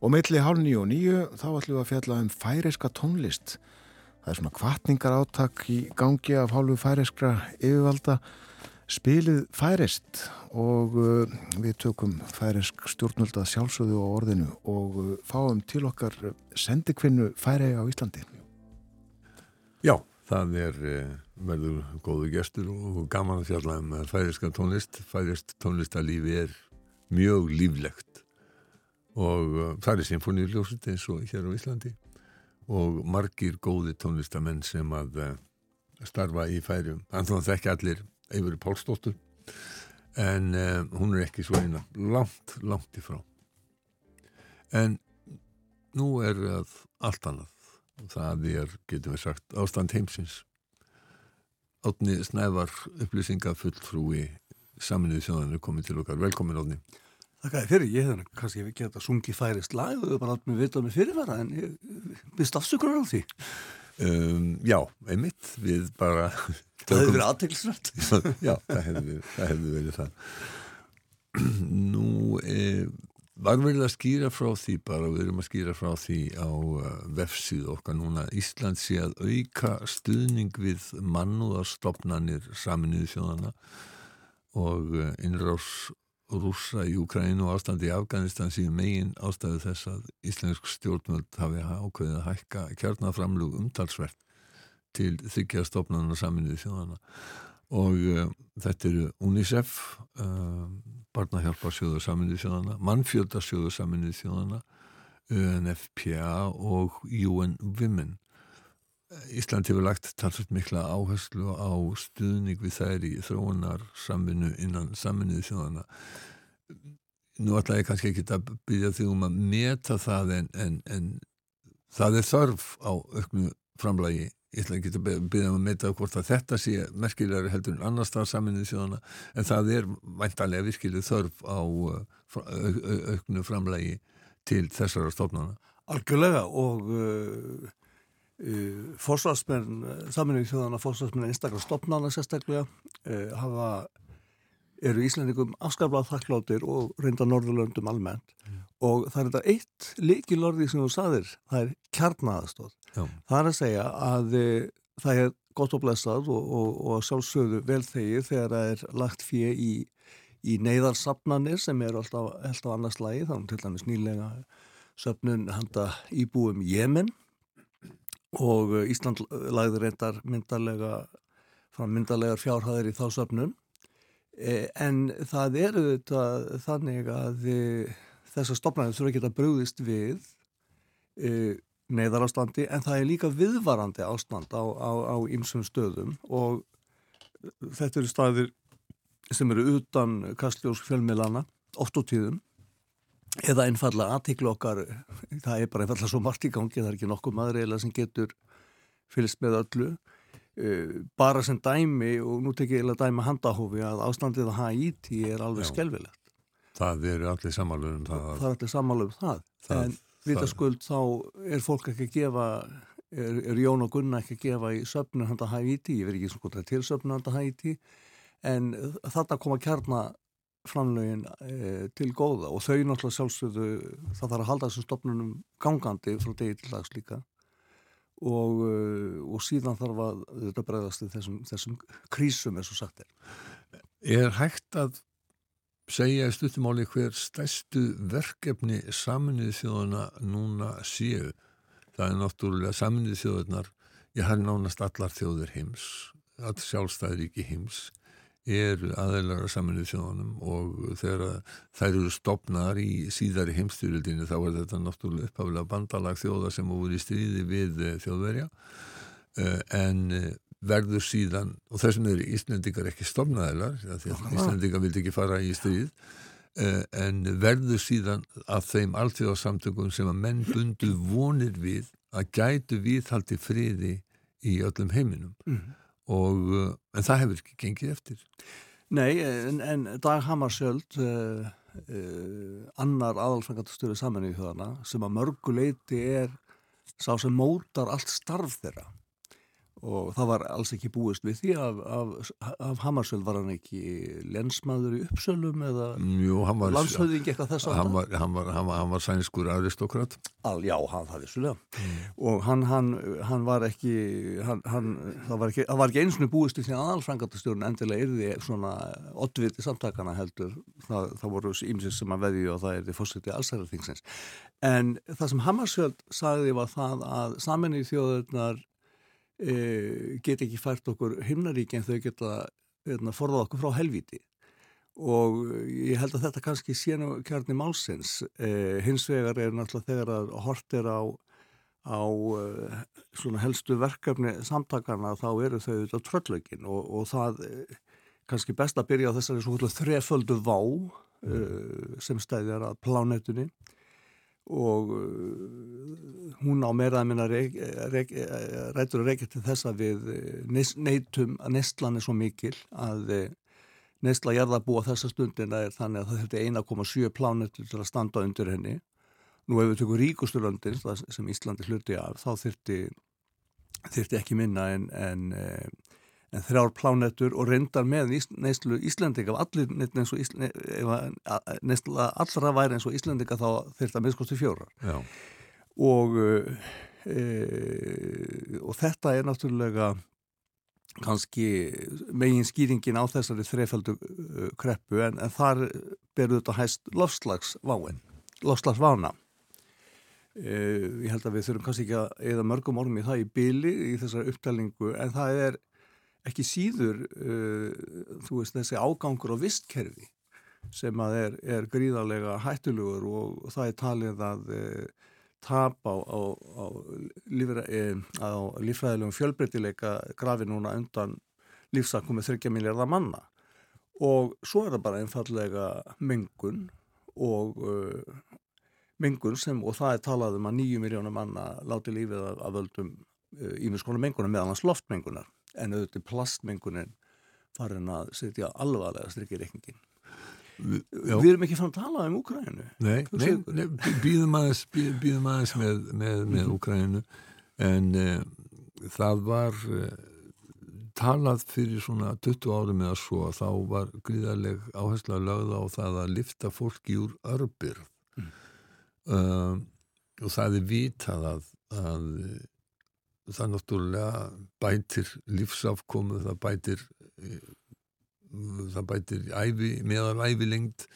Og meðli hálf nýju og nýju þá ætlum við að fjalla um færiska tónlist. Það er svona kvartningar áttak í gangi af hálfu færiskra yfirvalda Spilið færist og uh, við tökum færisk stjórnvöldað sjálfsögðu á orðinu og uh, fáum til okkar sendikvinnu færi á Íslandi. Já, það er uh, verður góðu gestur og gaman að fjalla um færiska tónlist. Færist tónlistalífi er mjög líflegt og það er symfóníuljósut eins og hér á Íslandi og margir góði tónlistamenn sem að starfa í færium. Þannig að það ekki allir Eifur Pálsdóttur. En um, hún er ekki svo eina langt, langt ifrá en nú er það allt annað. Það er, getum við sagt, ástand heimsins. Átni Snævar upplýsingafulltrúi saminuði þjóðanir komið til okkar. Velkomin Átni Þakka þér fyrir, ég hef kannski ekki gett að sungi færist lag og bara allt með vitað með fyrirvara en ég byrst afsökunar á því Um, já, einmitt, við bara Það hefur verið aðteglisvært Já, það verið það, hefði verið það. Nú e, var verið að skýra frá því bara, við erum að skýra frá því á uh, vefsíð okkar núna Ísland sé að auka stuðning við mannúðarstofnanir saminuðu þjóðana og uh, innrás rúsa í Ukrænu og ástandi í Afganistan síðan megin ástæðu þess að íslensk stjórnvöld hafi ákveðið að hækka kjarnaframlug umtalsvert til þykja stofnana saminuði þjóðana og uh, þetta eru UNICEF uh, barnahjálparsjóðu saminuði þjóðana mannfjöldarsjóðu saminuði þjóðana UNFPA og UN Women Ísland hefur lagt talsveit mikla áherslu á stuðning við þær í þróunar saminu innan saminuði þjóðana nú ætla ég kannski ekki að byrja því um að meta það en, en, en það er þörf á auknu framlægi ég ætla ekki að byrja um að meta hvort að þetta sé merkilegar heldur en annars það saminuði þjóðana en það er væntanlega virkileg þörf á auknu framlægi til þessara stofnana. Algjörlega og uh, Uh, fórsvarsmenn, saminuði þjóðana fórsvarsmenn einstaklega stopnana sérstaklega uh, hafa, eru Íslandingum afskaflað þakkláttir og reynda Norðurlöndum almennt mm. og það er þetta eitt líkilorði sem þú saðir, það er kjarnaðastóð. Það er að segja að uh, það er gott og blessað og, og, og sjálfsögðu vel þegið þegar það er lagt fyrir í, í neyðarsapnanir sem eru alltaf, alltaf annars lagi, þannig til dæmis nýlega söpnun handa íbúum Jemen og eh, Ísland lagði reyndar myndarlega myndarlegar fjárhæðir í þá söfnum en það eru þetta þannig að þessar stopnarnir þurfa ekki að brúðist við neyðarastandi en það er líka viðvarandi ástand á ýmsum stöðum. Og þetta eru staðir sem eru utan kastljós fjölmiðlana oft á tíðum eða einfalla aðtíklu okkar það er bara einfalla svo margt í gangi það er ekki nokkuð maður eða sem getur fylgst með öllu. Uh, bara sem dæmi og nú tekið að dæmi handahófi að ástandið að Haiti er alveg skelvilegt Það eru allir samáluð um það. Það er allir samáluð um það, það en vitaskuld þá er fólk ekki að gefa er, er Jón og Gunnar ekki að gefa í söfnu handa Haiti, ég veit ekki svona til söfnu handa Haiti en þetta kom að kjarna framlögin e, til góða og þau náttúrulega sjálfsögðu það þarf að halda þessum stopnunum gangandi frá degi til dags líka og, e, og síðan þarf að þetta bregðast þessum, þessum krísum eins og sagt er. Er hægt að segja í stuttumáli hver stæstu verkefni saminnið þjóðuna núna séu. Það er náttúrulega saminnið þjóðunar, ég har nánast allar þjóður heims, all sjálfstæðir ekki heims, er aðeinslega saminnið þjóðunum og þegar þær eru stopnar í síðari heimstyrildinu þá er þetta náttúrulega upphafilega bandalag þjóða sem voru í stríði við þjóðverja eh, en verður síðan, og þessum eru Íslandingar ekki stofnaðilar, því að Íslandingar vildi ekki fara í stríð, en verður síðan af þeim allþjóðarsamtökum sem að menn bundu vonir við að gætu viðhaldi friði í öllum heiminum. Mm. Og, uh, en það hefur ekki gengið eftir. Nei, en, en Dag Hammarskjöld, uh, annar aðalfengatastöru saman í þjóðana, sem að mörguleiti er sá sem mótar allt starf þeirra og það var alls ekki búist við því af, af, af Hammarsveld var hann ekki lensmaður í uppsölum eða landshauðing eitthvað þess að hann var, hann var, hann var, var sænskur aristokrat Al, já, hann það vissulega. Mm. og hann, hann var ekki það var ekki, ekki eins og búist við því að alfrangatastjórun endilega yrði svona oddviti samtakana heldur. Það, það voru ímsins sem að veðju og það er því fórsetið allsæðarþingsins en það sem Hammarsveld sagði var það að saminni þjóðurnar e, get ekki fært okkur himnaríki en þau geta hérna, forðað okkur frá helviti og ég held að þetta kannski sénu kjarni málsins. E, hins vegar er náttúrulega þegar að hort er á, á e, svona helstu verkefni samtakana þá eru þau þetta tröllögin og, og það kannski best að byrja á þessari svona þreföldu vá sem stæðjar að plánetunni og uh, hún á meiraða minna rætur að reykja til þess að við uh, neytum að nestlan er svo mikil að uh, nestla jarðabúa þessa stundina er þannig að það þurfti 1,7 plánetur til að standa undir henni. Nú ef við tökum ríkusturlöndin sem Íslandi hluti af þá þurfti, þurfti ekki minna en, en en þrjár plánetur og reyndar með neyslu Íslandika allir eins og neyslu allra væri eins og Íslandika þá þurft að minnskosti fjórar. Og e, og þetta er náttúrulega kannski megin skýringin á þessari þrefaldu e, kreppu en, en þar berur þetta hæst lofslagsváin lofslagsvána e, ég held að við þurfum kannski ekki að eða mörgum ormi það í byli í þessari upptælingu en það er ekki síður uh, þú veist þessi ágangur á vistkerfi sem að er, er gríðarlega hættulugur og það er talið að uh, tap á, á, á, uh, á lífræðilegum fjölbreytileika grafi núna undan lífsakku með 30 miljardar manna. Og svo er það bara einfallega mengun og uh, mengun sem og það er talað um að 9 miljónum manna láti lífið af, af völdum ímiðskona uh, mengunar meðan hans loftmengunar en auðvitað plastmengunin farin að setja alvarlega strikki reikningin. Vi, við erum ekki fann að tala um Úkrænu. Nei, nei, nei býðum aðeins, býðum aðeins með, með, með mm. Úkrænu en uh, það var uh, talað fyrir svona 20 árum eða svo að þá var gríðarleg áherslu að lögða á það að lifta fólki úr örbir mm. uh, og það er vitað að, að það náttúrulega bætir lífsafkomu, það bætir eh, það bætir æfi, meðal æfi lengt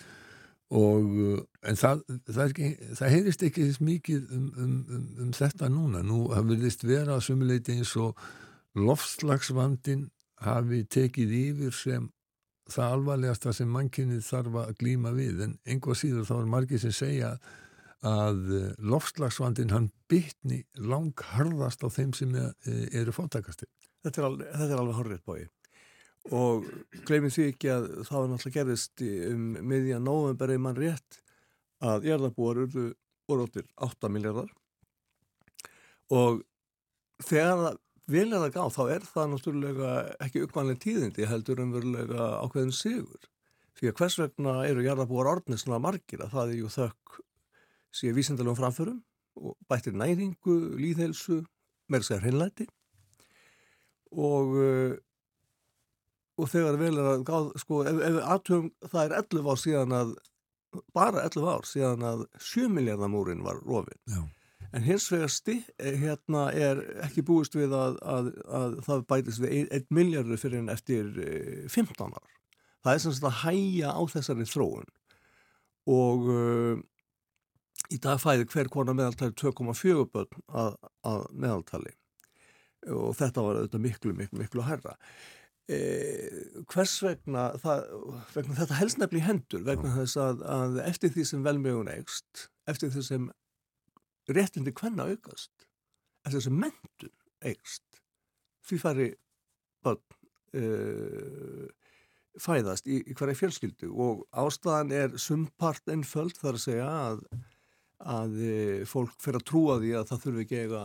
og eh, en það, það, ekki, það heyrist ekki mikið um, um, um, um þetta núna. Nú hafði vist vera að sumuleiti eins og lofslagsvandin hafi tekið yfir sem það alvarlegasta sem mannkynnið þarf að glíma við. En einhvað síður þá er margir sem segja að eh, lofslagsvandin hann bytni lang harðast á þeim sem eh, eru fóttakasti. Þetta er alveg, alveg horrið bói og gleymið því ekki að það var náttúrulega gerðist um miðja nóvember eða mann rétt að jarðabúar eru orðóttir 8 miljardar og þegar vil er það gá þá er það náttúrulega ekki uppvanlega tíðindi heldur umverulega ákveðin sigur. Því að hvers vegna eru jarðabúar orðnir svona margir að það er ju þökk síðan vísendalegum framförum og bættir næringu, líðhelsu með þess að hreinlæti. Og og þegar vel er að gáð, sko, ef, ef aðtöfum, það er 11 ár síðan að bara 11 ár síðan að 7 miljardamúrin var rofin Já. en hins vegar sti, hérna er ekki búist við að, að, að það bætist við 1 miljardur fyrir en eftir 15 ár. Það er sem sagt að hæja á þessari þróun. Og í dag fæði hver konar meðaltali 2,4 börn að, að meðaltali. Og þetta var auðvitað miklu, miklu, miklu herra Eh, hvers vegna, það, vegna þetta helst nefnilega í hendur vegna þess að, að eftir því sem velmjögun eigst eftir því sem réttindi hvenna aukast eftir því sem mentun eigst því fari börn uh, fæðast í, í hverja fjölskyldu. Og ástæðan er sumpart ennföld þar að segja að, að eh, fólk fyrir að trúa því að það þurfi ekki eiga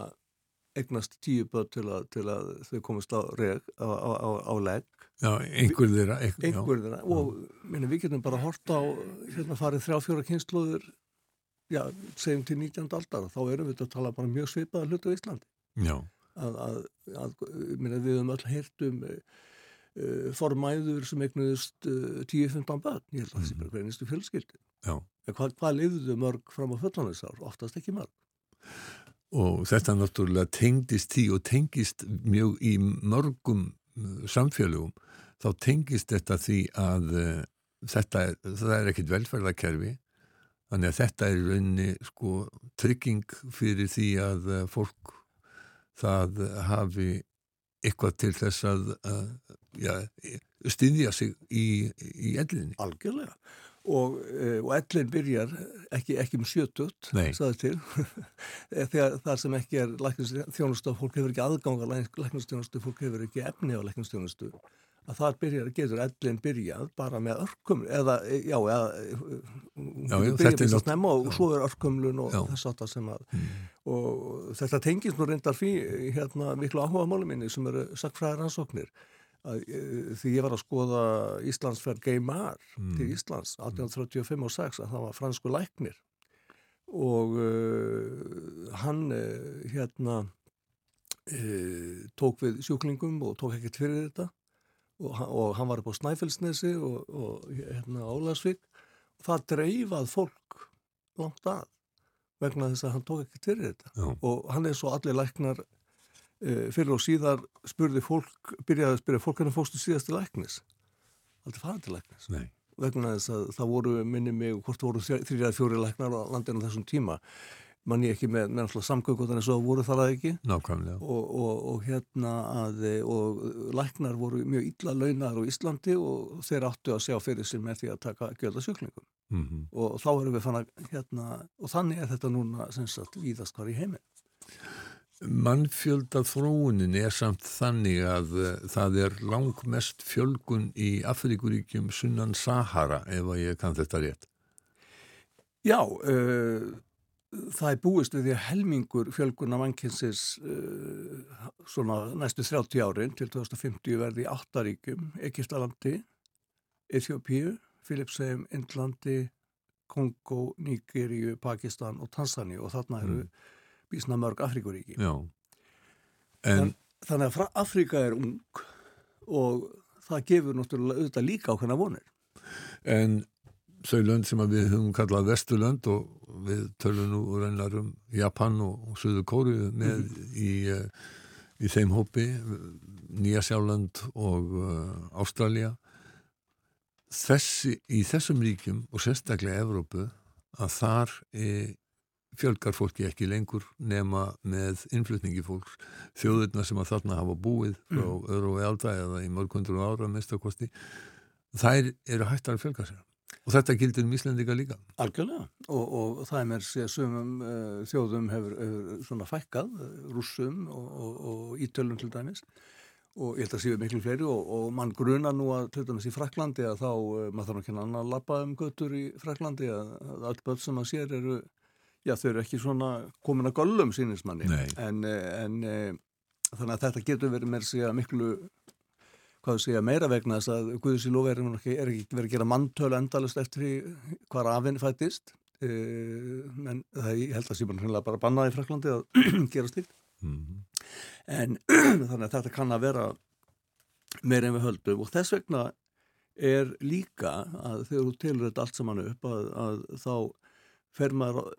egnast tíu börn til að, til að þau komast á, reg, á, á, á legg. Já, einhver þeirra einhver þeirra. Og minna, við getum bara hort á hérna farið þrjá fjóra kynsluður já, segjum til 19. aldar. Þá erum við að tala bara mjög svipaða hlutu á Íslandi. Já. Að, að, að minna, við höfum öll heyrt um formæður sem egnuðist uh, 10-15 börn. Ég held að það sé bara hvernistu fjölskyldi hvað, hvað liðuðu mörg fram á föllanisár oftast ekki mörg. Og þetta náttúrulega tengist því og tengist mjög í mörgum uh, samfélögum þá tengist þetta því að uh, þetta er, er ekkit velferðarkerfi. Þannig að þetta er raunni sko trygging fyrir því að uh, fólk það hafi eitthvað til þess að uh, ja, styðja sig í, í ellinni. Algjörlega. Og, eh, og ellin byrjar ekki, ekki um sjötut þegar það sem ekki er læknistjónustu og fólk hefur ekki aðgang að læknistjónustu fólk hefur ekki efni á læknistjónustu að það byrjar, getur ellin byrjað bara með örkum eða, já, eða já, já, þetta er snemma og svo er örkumlun og þess að það sem að mm. og þetta tengist nú reyndar fyrir hérna miklu áhuga máluminni sem eru sakfræðar ansóknir að, eh, því ég var að skoða Íslandsferð Geymar mm. til Íslands 1835 og 6 að það var fransku læknir. Og uh, hann uh, hérna uh, tók við sjúklingum og tók ekkert fyrir þetta og, og hann var upp á Snæfellsnesi og, og hérna Álasvík og það dreifað fólk langt að vegna þess að hann tók ekkert fyrir þetta. Já. og hann er svo allir læknar Eh, fyrir og síðar spurði fólk, byrjaði að spyrja fólk hvernig fóstu síðast til læknis? Aldrei farið til læknis. Nei. vegna þess að það voru, minni mig hvort voru þrjað fjóri læknar á landinu þessum tíma mann ég ekki með samgöngutan eins og voru það ekki og, og, og hérna að og læknar voru mjög illa launar á Íslandi og þeir áttu að sjá fyrir sér með því að taka gölda sjúklingum mm -hmm. og þá erum við fann að hérna, og þannig er þetta núna sem sagt víðast hvar í heiminn Mannfjölda þróunin er samt þannig að uh, það er langmest fjölgun í Afrikuríkjum sunnan Sahara ef að ég kann þetta rétt. Já, uh, það er búist við því að helmingur fjölgunna mannkynsins uh, svona næstu 30 árin til 2050 verði í áttaríkjum, Egiptalandi, Eþjópíu, Filipsheim, Indlandi, Kongo, Nígeríu, Pakistan og Tanzani og þarna eru mm. bísna mörg Afrikuríki en... Þann, þannig að Afrika er ung og það gefur náttúrulega auðvitað líka ákveðna vonir. En þau lönd sem við höfum kallað Vesturlönd og við tölum nú reynar um Japan og, og Suðu Kóru með mm. í, uh, í þeim hópi Nýjasjáland og uh, Ástralja þessi í þessum ríkjum og sérstaklega Evrópu að þar er fjölgar fólki ekki lengur nema með innflutningi fólks þjóðurna sem að þarna hafa búið frá mm. öðru og elda eða í mörgundur ára mestakosti þær eru hættar að fjölga sér og þetta gildir um Íslandika líka. Algjörlega. Og, og það er mér sér sumum uh, þjóðum hefur, hefur svona fækkað, rússum og, og, og ítölum til dæmis. Og ég held að séu miklu fleiri og mann grunar nú að til dæmis í Fraklandi að þá, uh, maður þarf ekki annan að lappa um göttur í Fraklandi að, að all börn sem að sér eru já þau eru ekki svona komin að gollum sínismanni en, en þannig að þetta getur verið mér sér miklu hvað þú segja, meira vegna þess að Guðs í lofi er er ekki verið að gera manntölu endalust eftir hvað afinn fættist. E, en það ég held að síðan bara bannaði í Fraklandi að gera stíkt mm -hmm. en þannig að þetta kann að vera meira en við höldum. Og þess vegna er líka að þegar þú tilur þetta allt saman upp að, að þá fer maður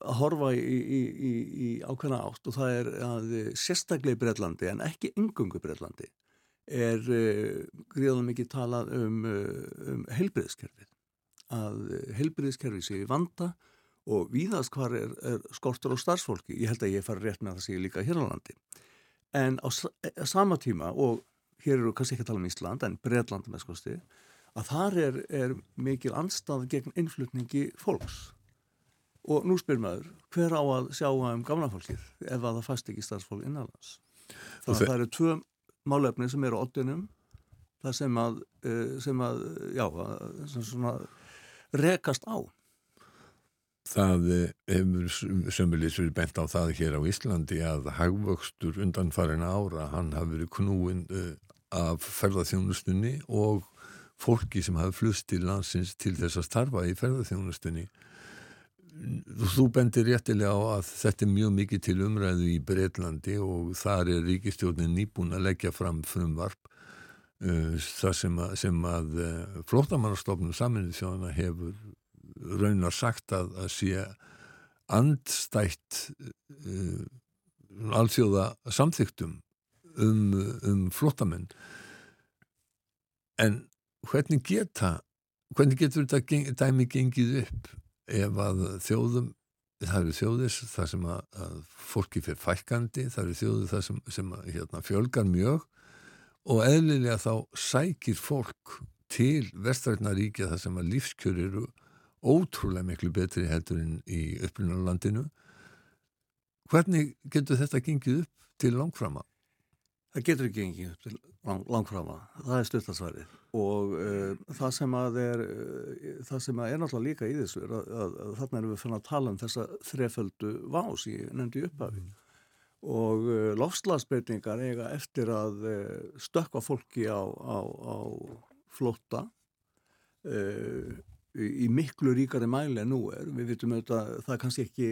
að horfa í, í, í, í ákveðna átt og það er að sérstaklega í Breitlandi en ekki yngungu Breitlandi er uh, gríðan mikið talað um, uh, um heilbriðskerfið að heilbriðskerfið sé í vanda og víðast hvar er, er skortur á starfsfólki. Ég held að ég fari rétt með það sé líka hér á landi. En á sama tíma og hér eru kannski ekki að tala um Ísland en Breitland með skoðsti að þar er, er mikil anstað gegn innflutningi fólks. Og nú spyr maður hver á að sjá um gamla fólkið ef að það fast ekki starfsfólk innanlands? Þannig að það eru tvö málefni sem eru oddinum það sem að, eh, sem að já, sem svona rekast á. Það hefur sömulis verið bent á það hér á Íslandi að hagvöxtur undan farin ára, hann hafi verið knúin uh, af ferðarþjónustunni og fólki sem hafi flust til landsins til þess að starfa í ferðarþjónustunni Þú bendir réttilega á að þetta er mjög mikið til umræðu í Breitlandi og þar er ríkistjórnin nýbúin að leggja fram frumvarp uh, það sem að, að uh, flótamannastofnum saminnið þjóðana hefur raunar sagt að, að sé andstætt uh, alþjóða samþygtum um, um flótamenn en hvernig geta hvernig getur þetta dæmi gengið upp ef að þjóðum það eru þjóðis þar sem að, að fólki fyrir fælkandi, það eru þjóðir þar sem, sem að, hérna, fjölgar mjög og eðlilega þá sækir fólk til vestrætnaríkja þar sem að lífskjör eru ótrúlega miklu betri heldur en í upplunarlandinu hvernig getur þetta gengið upp til langframa? Það getur ekki gengið upp til lang, langframa það er styrtarsværið og uh, það sem að er uh, það sem að er náttúrulega líka í þessu er að, að, að þarna erum við fyrir að tala um þessa þreföldu vás ég nefndi upphafi. Mm. og uh, lofslagsbreytingar eiga eftir að stökka fólki á, á, á flótta í miklu ríkari mæli en nú er. Við vitum auðvitað, það er kannski ekki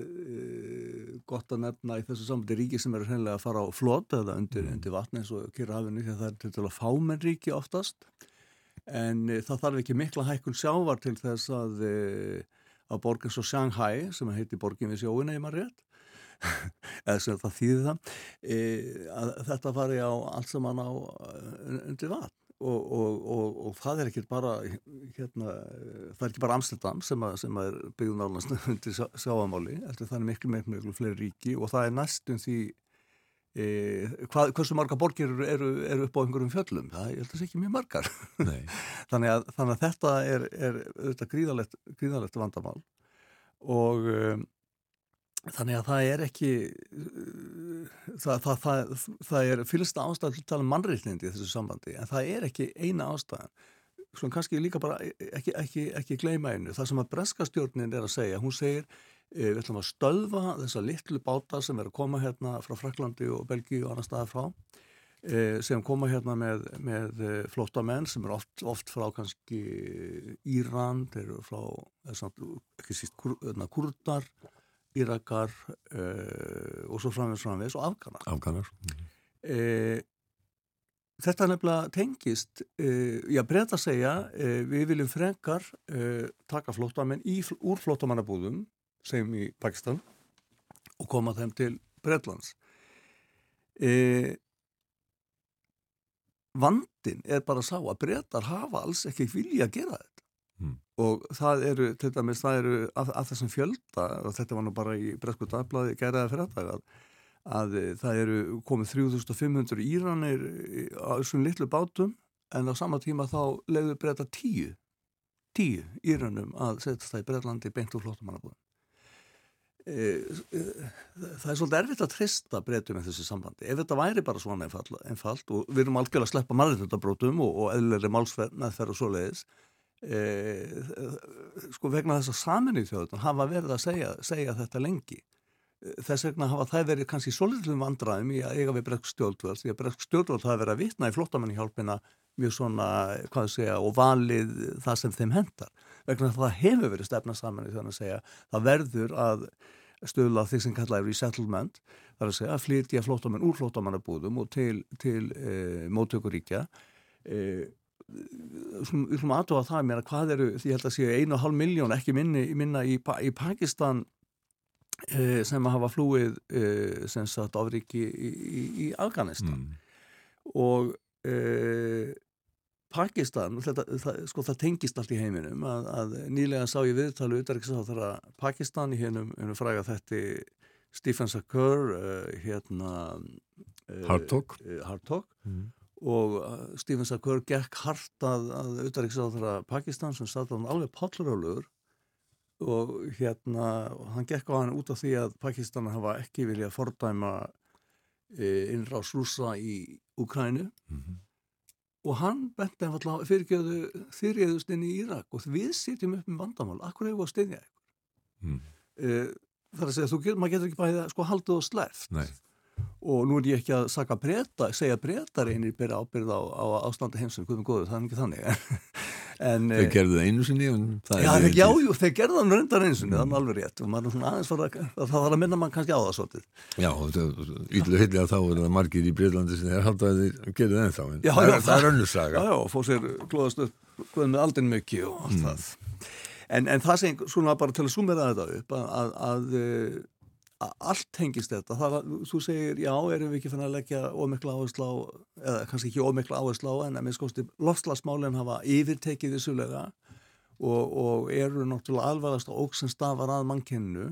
uh, gott að nefna í þessu samfélagi ríki sem eru hreinlega að fara á flot eða undir, mm. undir vatni eins og kyrrahafinu því að það er til dæla fámenn ríki oftast en uh, það þarf ekki mikla hækkun sjávar til þess að uh, að borgins og Shanghai sem heiti borgin við sjóina í maður rétt eða sem það þýði það að þetta fari á allt sem hann á undir vatn Og, og, og, og það er ekki bara hérna, það er ekki bara Amsterdam sem, að, sem að er byggðun álans undir sjáamáli, það er miklu miklu, miklu fleiri ríki og það er næstum því e, hvað, hversu marga borgir eru, eru, upp á einhverjum fjöllum? Það er alltaf ekki mjög margar. Þannig, að, þannig að þetta er, er gríðalegt vandamál og um, Þannig að það er ekki, það, það, það, það er fylgsta ástæðan til að tala um mannreitnindi í þessu sambandi, en það er ekki eina ástæðan. Svona kannski líka bara ekki, ekki, ekki gleyma einu. Það sem að breskastjórnin er að segja, hún segir e, við ætlum að stöðva þessa litlu báta sem er að koma hérna frá Fraklandi og Belgíu og annar staðar frá, e, sem koma hérna með, með e, flotta menn sem er oft, oft frá kannski Íran, þeir eru frá, ekki síst, hérna, kurdar, Írakar uh, og svo framvegs framvegs og Afganar. Afganar. Mm uh, þetta nefnilega tengist, uh, já breyta að segja, við viljum frekar taka flótamenn úr flótamannabúðum, segjum í Pakistan, og koma þeim til Breitlands. Vandin er bara að sá að breytar hafa alls ekki vilja að gera þetta. Mm. Og það eru, til dæmis, það eru að, að þessum fjölda, og þetta var nú bara í Bresku dagblæði gæraði fyrir þetta, að, að það eru komið 3500 íranir á þessum litlu bátum en á sama tíma þá leiður breyta tíu, tíu írunum að setja það í Breitlandi beint úr flóttamannabúðum. E, e, það er svolítið erfitt að trista breytum með þessi sambandi. Ef þetta væri bara svona einfalt, einfalt og við erum algjörlega að sleppa marðurhundabrótum og, og eðlulegri málsferð með þeirra svo leiðis, sko vegna þess að saminni þjóðun hafa verið að segja, segja þetta lengi. Þess vegna hafa það verið kannski solitlum vandraðum í að eiga við bregst stjórnvöld því að bregst stjórnvöld hafa verið að vitna í flottamannihjálpina mjög svona, hvað þú segja, og valið það sem þeim hendar vegna það hefur verið stefna saman í þannig að segja það verður að stöðla því sem kallaði resettlement þar að segja að flytja flottamann úr flottamannabúðum og til, til e, móttökuríkja. E, við slumum aðtóa það mér að hvað eru, ég held að séu einu og hálf miljón ekki minni, minna í, í Pakistan Eh, sem að hafa flúið eh, sem sagt áfriki í, í, í Afganistan mm. og e, Pakistan þetta, það, sko það tengist allt í heiminum að, að nýlega sá ég viðtalu útverksáþara Pakistan í hennum fræga þetta Stephen Sakur hérna Hartog Hartog mm. Og Stephen Sakur gekk hart að, að útverksáþara Pakistan sem satt á alveg pallurálur og hérna hann gekk á hann út af því að Pakistana hafa ekki viljað fordæma e, innráðs rúsa í Ukrænu mm -hmm. og hann benti að fyrirgeðu þyrriðust inn í Írak og við sitjum upp með vandamál, akkur hefur við að steyðja eitthvað mm. e, þar að segja, þú, maður getur ekki bæðið að sko haldið og sleft Nei. Og nú er ég ekki að saka breyta, segja breytar einir byrja ábyrð á, á ástandi heimsum, hvernig góður, það er ekki þannig. En, þeir gerðu það einu sinni Já, þeir, já, jú, þeir gerðu það raundar einu sinni, mm. er alveg rétt. Og maður er svona aðeins fara, það þarf að minna mann kannski á það svolítið. Já, hilli að þá er það margir í Breitlandi sem þeir halda að gerðu það ennþá en já, það, já, er, það er önnursaga Já, já, fóð sér klóðast upp með aldinn mikið og allt mm. það. En, en það sem, svona bara til að sumera þetta upp að, að, að allt hengist þetta. Það, þú segir, já, erum við ekki fann að leggja ómikla áherslu á, eða kannski ekki ómikla áherslu á, en að minn skoðst lofslagsmálinn hafa yfirtekið þessulega og, og eru náttúrulega alvarðast og óg sem stafar að mannkennu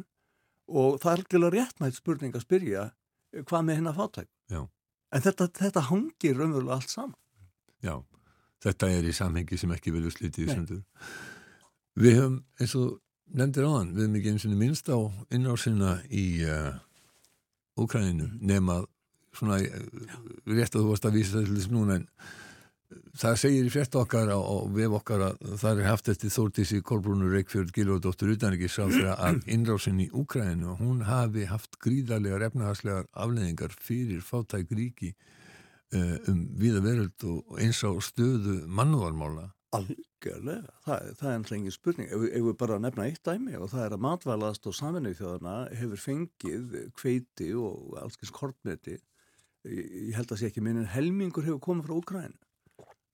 og það er alveg réttmætt spurning að spyrja hvað með henn að fátæk já. en þetta, þetta hangir raunverulega allt saman. Já, þetta er í samhengi sem ekki vilju slítið í sundur. Við höfum eins og nefndir á hann, við erum ekki eins og minnst á innásina í uh, Úkræninu nema svona uh, rétt að þú varst að vísa þess núna en það segir í frett okkar á, á vef okkar að það er haft eftir Þórtísi Kolbrúnur Reykjörð á því að innrásin í Úkræninu hún hafi haft gríðarlega refnahagslegar afleðingar fyrir fátæk ríki uh, um viða veröld og eins á stöðu mannúarmála Algjörlega, það, það er ennlega engin spurning. Ef, ef við bara nefna eitt dæmi og það er að matvælaðast og saminuð þjóðana hefur fengið kveiti og allskins kortmeti ég held að sé ekki minn en helmingur hefur komið frá Úkræn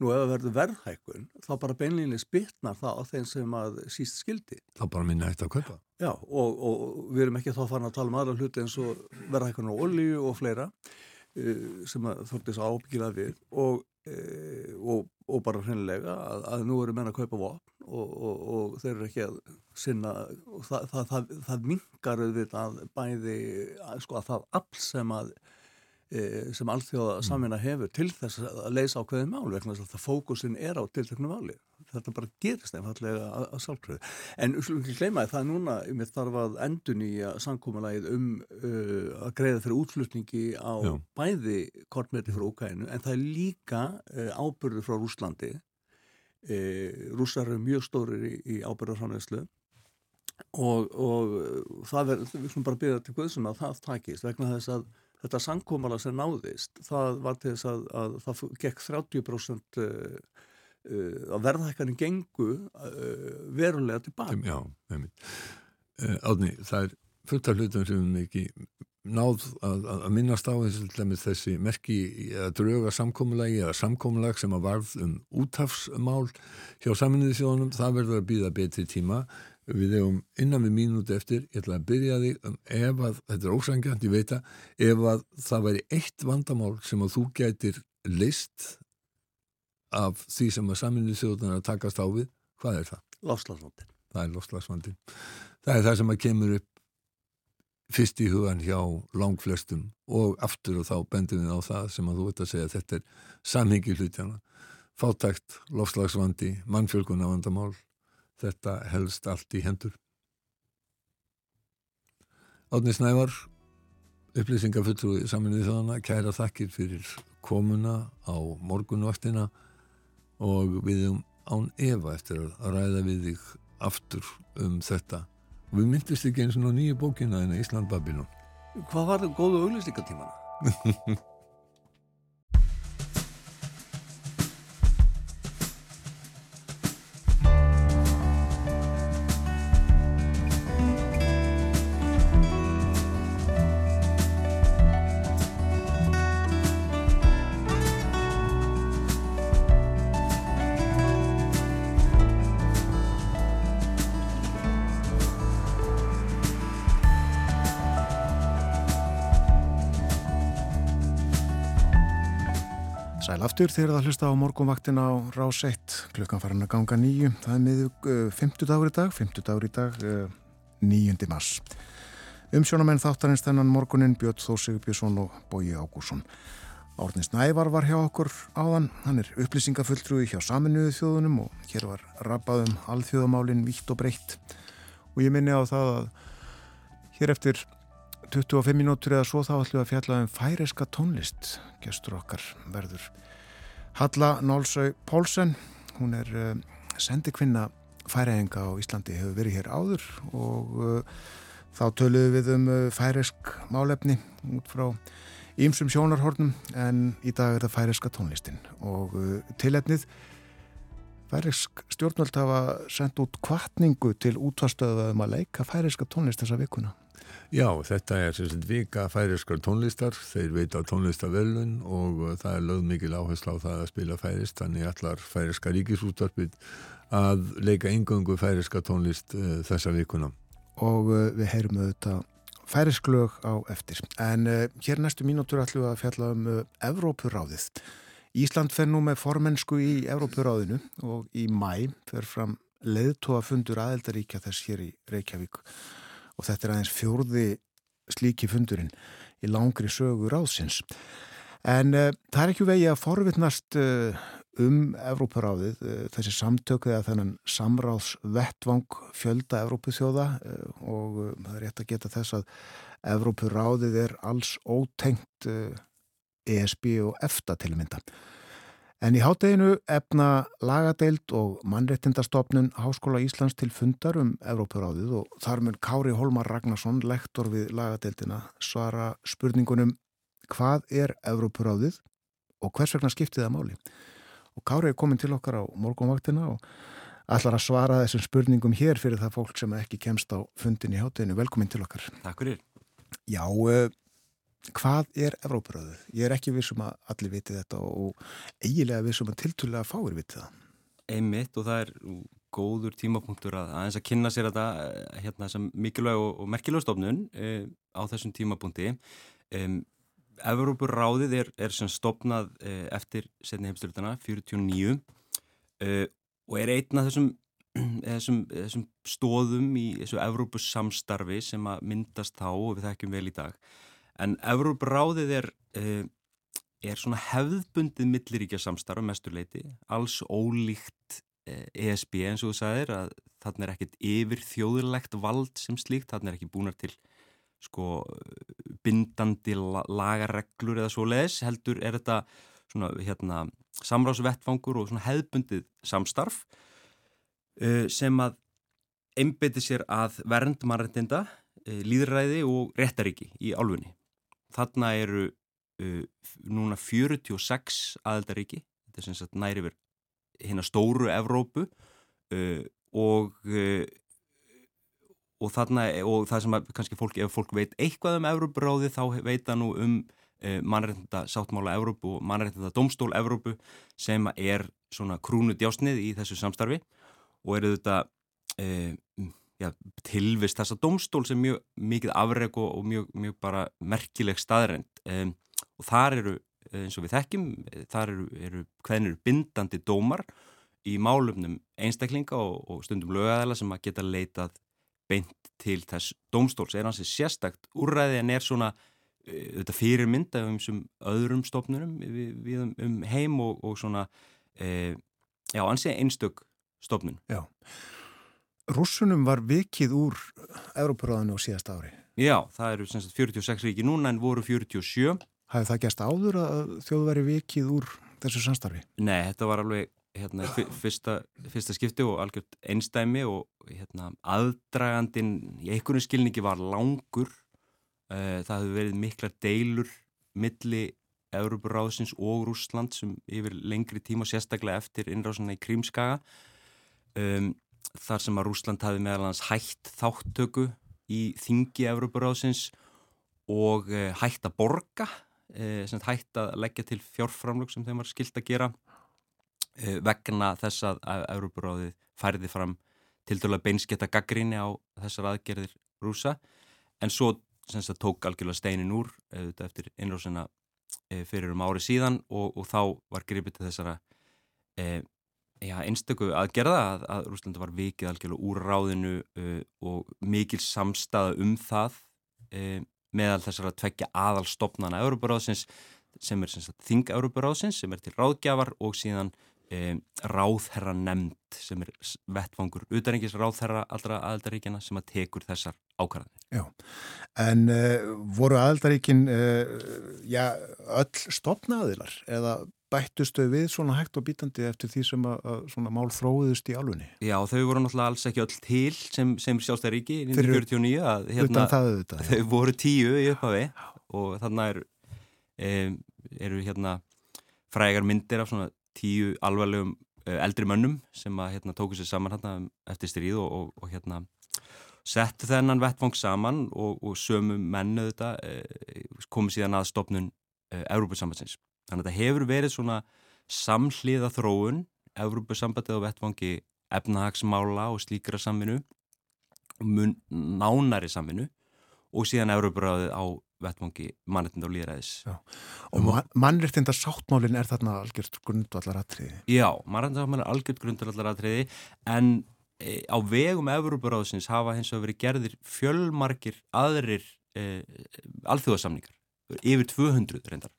nú ef það verður verðhækkun þá bara beinleginlega spilnar það á þeim sem að síst skildi. Þá bara minna eitt að kaupa. Já og, og við erum ekki þá farin að tala um aðra hluti eins og verðhækkun og olju og fleira uh, sem að þóttist ábyggilað við. Og og, og bara hreinlega að, að nú eru menn að kaupa vopn og, og, og þeir eru ekki að sinna og það, það, það, það mingar auðvitað bæði sko að það all sem að e, sem allþjóða samina hefur til þess að leysa á hverju mál vegna þess að það fókusin er á tilteknu máli þetta bara gerist einfallega að, að sálpröðu. En ekki gleyma það núna, ég þarf að endun í að samkómalagið um uh, að greiða fyrir útflutningi á Já. bæði kortmeti frá Úkænu en það er líka uh, ábyrður frá Rúslandi. Uh, Rússar eru mjög stórir í, í ábyrðarframlegslu og, og það er, við skulum bara byrja til Guðsum að það takist vegna þess að þetta samkómala sem náðist, það var til þess að, að það gekk 30% Uh, að verðhækkanum gengu uh, verulega tilbaka Já, einmitt. Uh, Átni, það er fullt af hlutum sem við ekki náð að, að minnast á þessu, þessi merki að drauga samkómulagi eða samkómulag sem að varð um útafsmál hjá saminuði sjónum, það verður að býða betri tíma. Við hefum innan við mínúti eftir, ég ætla að byrja þig um ef að, þetta er ósangjant, ég veit að ef að það væri eitt vandamál sem að þú gætir list af því sem að saminnið þjóðunar að takast á við, hvað er það? Lofslagsvandin. Það er lofslagsvandin. Það er það sem að kemur upp fyrst í hugan hjá langflestum og aftur og þá bendum við á það sem að þú veit að segja þetta er samhengi hlutjana fátækt, lofslagsvandi, mannfjölguna vandamál. Þetta helst allt í hendur. Átni Snævar, upplýsingafulltrúi saminnið þjóðana, kæra þakkir fyrir komuna á morgunvaktina og við um án Eva eftir að ræða við þig aftur um þetta. Og við myndist ekki eins og nýju bókina en Ísland Babylon. Hvað var það góðu auglýstingatímana? aftur þegar það hlusta á morgunvaktin á rás 1 klukkan farin að ganga nýju það er miðug uh, 50 dagur í dag 50 dagur í dag uh, 9. mars. Umsjónamenn þáttarins þennan morgunin Björn Þórsig Björnsson og Bóji Ágúrsson Árnins Nævar var hjá okkur áðan. Hann er upplýsingafulltrúi hjá saminuðu þjóðunum og hér var rabbaðum alþjóðamálin vítt og breytt og ég minni á það að hér eftir 25 minútur eða svo þá ætlum við að fjalla um færiska tónlist. Gestur okkar verður Halla Nálsau Pólsen, hún er uh, sendikvinna færæðinga á Íslandi, hefur verið hér áður og uh, þá töluðum við um uh, færisk málefni út frá ímsum sjónarhornum en í dag er það færiska tónlistin og tilefnið færisk stjórnvöld hafa sendt út kvartningu til útvastöðum að leika færiska tónlist þessa vikuna. Já, þetta er sérstaklega vika færiskar tónlistar, þeir veita tónlistavellun og uh, það er lögð mikil áherslu á það að spila færist, þannig allar færiska ríkisúttarpið að leika yngöngu færiska tónlist uh, þessa vikuna. Og uh, við heyrum auðvitað færisklög á eftir. En uh, hér næstu mínútur ætlum við að fjalla um uh, Evrópuráðið. Ísland fer nú með formensku í Evrópuráðinu og í mæ fer fram leðtóa fundur aðeldaríkja þess hér í Reykjavík og þetta er aðeins fjórði slíki fundurinn í langri sögur áðsins. En uh, það er ekki vegi að forvittnast uh, um Evróparáðið, uh, þessi samtöku eða þennan samráðsvettvang fjölda Evrópuþjóða og það er rétt að geta þess að Evrópuráðið er alls ótengt ESB og EFTA til mynda. En í hátteginu efna lagadeild og mannrettindastofnun Háskóla Íslands til fundar um Evrópuráðið og þar mun Kári Holmar Ragnarsson, lektor við lagadeildina, svara spurningunum hvað er Evrópuráðið og hvers vegna skiptið það máli. Og Kári er komin til okkar á morgunvaktina og ætlar að svara þessum spurningum hér fyrir það fólk sem ekki kemst á fundin í hátteginu. Velkomin til okkar. Takk fyrir. Já, uh, hvað er Evrópuröðu? Ég er ekki vissum að allir viti þetta og eigilega vissum að tiltúlega fáir viti það. Einmitt og það er góður tímapunktur að aðeins að kynna sér þetta eh, hérna sem mikilvæg og, og merkilega stofnun e, á þessum tímapunkti. E, Evrópurráðið er, er sem stopnað e, eftir setni heimstyrtana 49 og er einn af þessum, þessum, þessum stóðum í þessu Evrópussamstarfi sem að myndast þá og við þekkjum vel í dag. En Evróbráðið er, uh, er svona hefðbundið milliríkja samstarf mesturleiti, alls ólíkt uh, eh, ESB eins og þú sagðir að þarna er ekkit yfir þjóðurlegt vald sem slíkt, þarna er ekki búinar til sko bindandi lagareglur eða svo leiðis, heldur er þetta svona hérna samráðsvettfangur og svona hefðbundið samstarf uh, sem að einbeiti sér að verndmannrættinda, líðræði og réttaríki í álfunni þarna eru uh, núna 46 aðeldaríki, þetta er sem sagt næri verið hérna stóru Evrópu uh, og uh, og þarna og það sem að kannski fólk, ef fólk veit eitthvað um Evrópuráði þá veit það nú um uh, mannrættinda sáttmála Evrópu og mannrættinda domstól Evrópu sem er svona krúnu djásnið í þessu samstarfi og eru þetta já, tilvist þessa domstól sem mjög mikið afreg og, og mjög, mjög bara merkileg staðrænt um, og þar eru, eins og við þekkjum þar eru, eru hvernig eru bindandi dómar í málumnum einstaklinga og, og stundum lögæðala sem að geta leitað beint til þess domstóls er hansi sérstakt úrræði en er svona þetta fyrirmynda um öðrum stofnurum við, við um, heim og, og svona e, já, ansið einstök stofnun. Já. Rússunum var vikið úr Európaráðinu á síðast ári. Já, það eru sagt, 46 ríki núna en voru 47. Hafið það gæst áður að þjóðu væri vikið úr þessu samstarfi? Nei, þetta var alveg hérna, fyrsta, fyrsta skipti og algjört einstæmi og hérna, aðdragandin í einhvern skilningi var langur. Eh, það hefur verið mikla deilur milli Európaráðsins og Rúsland sem yfir lengri tíma sérstaklega eftir innráðsuna í Krímskaga. Um, þar sem að Rúsland hafi meðal hans hætt þáttöku í þingi Európaráðsins og e, hætt að borga, e, hætt að leggja til fjárframlög sem þeim var skilt að gera e, vegna þess að Európaráðið færði fram til dæla beinsketta gaggríni á þessar aðgerðir rúsa en svo sagt, tók algjörlega steinin úr eftir innrósina fyrir um ári síðan og, og þá var gripið til þessara já, einstöku aðgerða að, að Rúslandi var vikið algjörlega úr ráðinu uh, og mikil samstaða um það uh, meðal þessar að tvekja aðalstofnana Európaráðsins sem er þing Európaráðsins sem er til ráðgjafar og síðan um, ráðherra nefnd sem er vettfangur utanrengis ráðherra allra aðaldaríkjana sem að tekur þessar ákvarðanir. Já, en uh, voru aðaldaríkin já, öll stopnaðilar eða bættustu við svona hægt og bítandi eftir því sem að, að svona mál þróðust í álunni? Já, þau voru náttúrulega alls ekki öll til sem, sem sjálfstæðaríki 1949 að hérna, það, þetta, þau voru tíu í upphafi og þannig er, e, eru hérna frægar myndir af svona tíu alvarlegum e, eldri mönnum sem að hérna tóku sér saman hérna eftir stríð og, og, og hérna settu þennan vettfang saman og, og sömu mennu þetta e, komið síðan að stopnun e, Európa-sambatsins Þannig að þetta hefur verið svona samhliða þróun, Európa-sambandið á vettvangi efnahagsmála og slíkra samvinu, mun nánari samvinu og síðan Európa-ráðið á vettvangi mannreitnda og líðræðis. Já. Og man, mannreitnda sáttmálinn er þarna algjört grundvallaratriði? Já, mannreitnda sáttmálinn er algjört grundvallaratriði en e, á vegum Európa-ráðsins hafa hins vegar verið gerðir fjölmarkir aðrir e, alþjóðasamningar, yfir 200 reyndar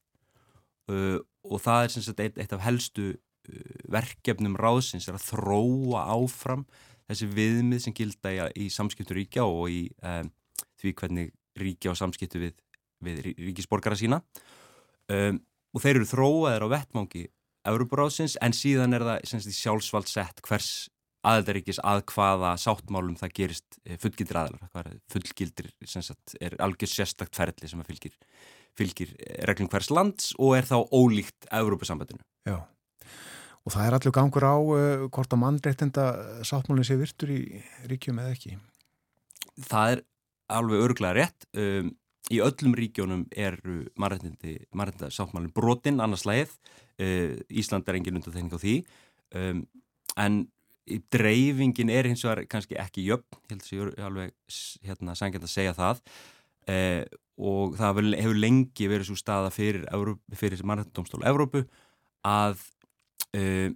uh, og það er sem sagt eitt, eitt af helstu uh, verkefnum ráðsins er að þróa áfram þessi viðmið sem gilda í, í samskiptu ríkja og í um, því hvernig ríkja og samskiptu við, við ríkisborgara sína. Um, og þeir eru þróaðir á vettmangi Európaráðsins en síðan er það sagt, sjálfsvald sett hvers aðeldaríkis að hvaða sáttmálum það gerist eh, fullgildir aðelar fullgildir er algjör sérstakt ferli sem að fylgir fylgir reglum hvers lands og er þá ólíkt Európa-sambandinu. Já, og það er allur gangur á uh, hvort að mannreittenda sáttmálinn sé virtur í ríkjum eða ekki? Það er alveg örglega rétt. Um, í öllum ríkjónum er mannreittenda sáttmálinn brotinn annars leið. Uh, Ísland er engin undan þennig á því. Um, en dreifingin er hins vegar kannski ekki jöfn, ég held að ég er alveg hérna, sangjant að segja það. Uh, og það hefur lengi verið svo staða fyrir, fyrir mannrættindómstól Evrópu að uh,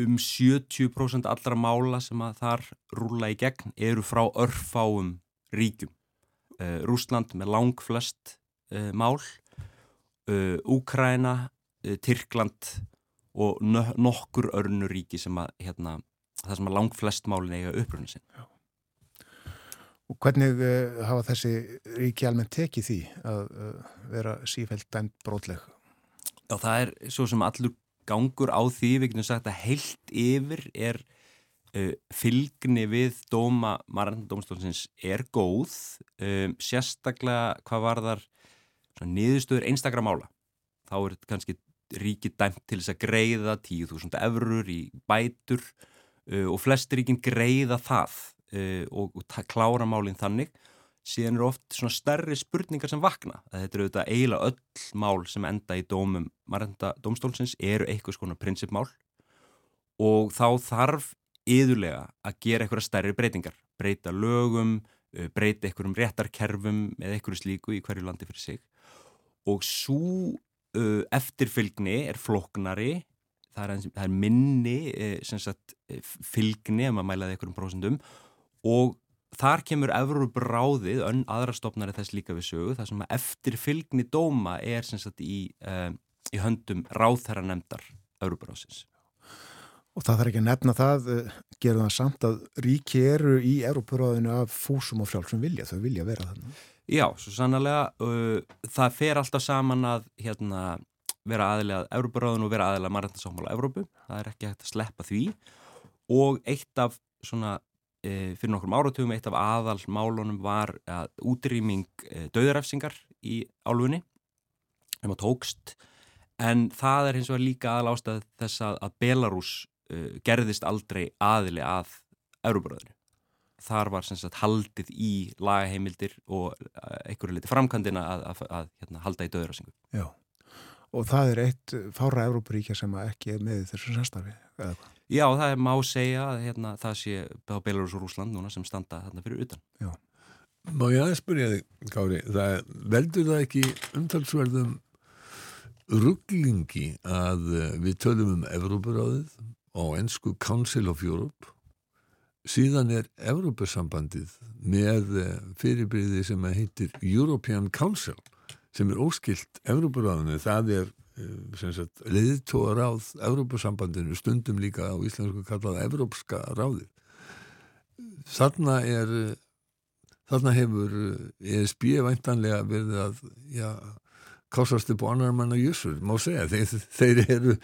um 70% allra mála sem að þar rúla í gegn eru frá örfáum ríkjum. Uh, Rúsland með lang flest uh, mál, Úkræna, Tyrkland og nokkur örnu ríki sem að hérna, það sem að lang flest málin eiga uppröðinu sinn. Já. Og hvernig uh, hafa þessi ríki almennt tekið því að uh, vera sífælt dæmt brótleg? Já, það er svo sem allur gangur á því, við getum sagt að heilt yfir er uh, fylgni við dóma margandómstofnsins er góð, um, sérstaklega hvað var þar niðurstöður einstakra mála. Þá er kannski ríki dæmt til þess að greiða 10.000 eurur í bætur og flest ríkin greiða það uh, og, og klára málinn þannig síðan eru oft svona stærri spurningar sem vakna. Þetta eru auðvitað eiginlega öll mál sem enda í dómum margenda dómstólsins eru eitthvað svona prinsipmál og þá þarf yðurlega að gera eitthvað stærri breytingar. Breyta lögum, uh, breyta eitthvað um réttarkerfum eða eitthvað slíku í hverju landi fyrir sig og svo uh, eftirfylgni er floknari það er, það er minni sagt, fylgni ef maður mælaði einhverjum prósendum og þar kemur Evróbráðið, önn aðrastofnari þess líka við sögu, þar sem að eftir fylgni dóma er sagt, í, uh, í höndum ráðherra nefndar Evróbráðsins. Og það þarf ekki að nefna það, eh, gerða það samt að ríki eru í Európaráðinu af fúsum og frjálsum vilja, þau vilja vera þannig. Já, svo sannlega, uh, það fer alltaf saman að hérna, vera aðilega Európaráðinu og vera aðilega margættansámála Európu, það er ekki hægt að sleppa því og eitt af svona, fyrir nokkrum áratugum, eitt af aðalmálunum var að útrýming uh, döðurefsingar í álfunni, um að tókst, en það er hins vegar líka aðal ástæð þess að, að Belarus uh, gerðist aldrei aðili að Európaráðinu. Þar var sem sagt haldið í lagaheimildir og einhverju liti framkvæmdina að, að, að hérna, halda í döðurásingum. Já, og það er eitt fára Európaríkja sem ekki er með þessu samstarfi, eða hvað? Já, það er má segja að hérna, það sé á Belarus og Rúsland núna sem standa þarna fyrir utan. Já. Má ég aðeins spyrja þig, Kári, það veldur það ekki umtalsverðum rugglingi að eh, við tölum um Evrópuráðið og ennsku Council of Europe síðan er Evrópusambandið með eh, fyrirbyrði sem heitir European Council sem er óskilt Evrópuráðinu, það er eh, leiðtóraráð Evrópusambandinu stundum líka á íslensku kallað Evrópska ráðið. Þarna er þarna hefur ESB væntanlega verið að já, kásast upp á annar manna jössur, má segja. Þeir, þeir eru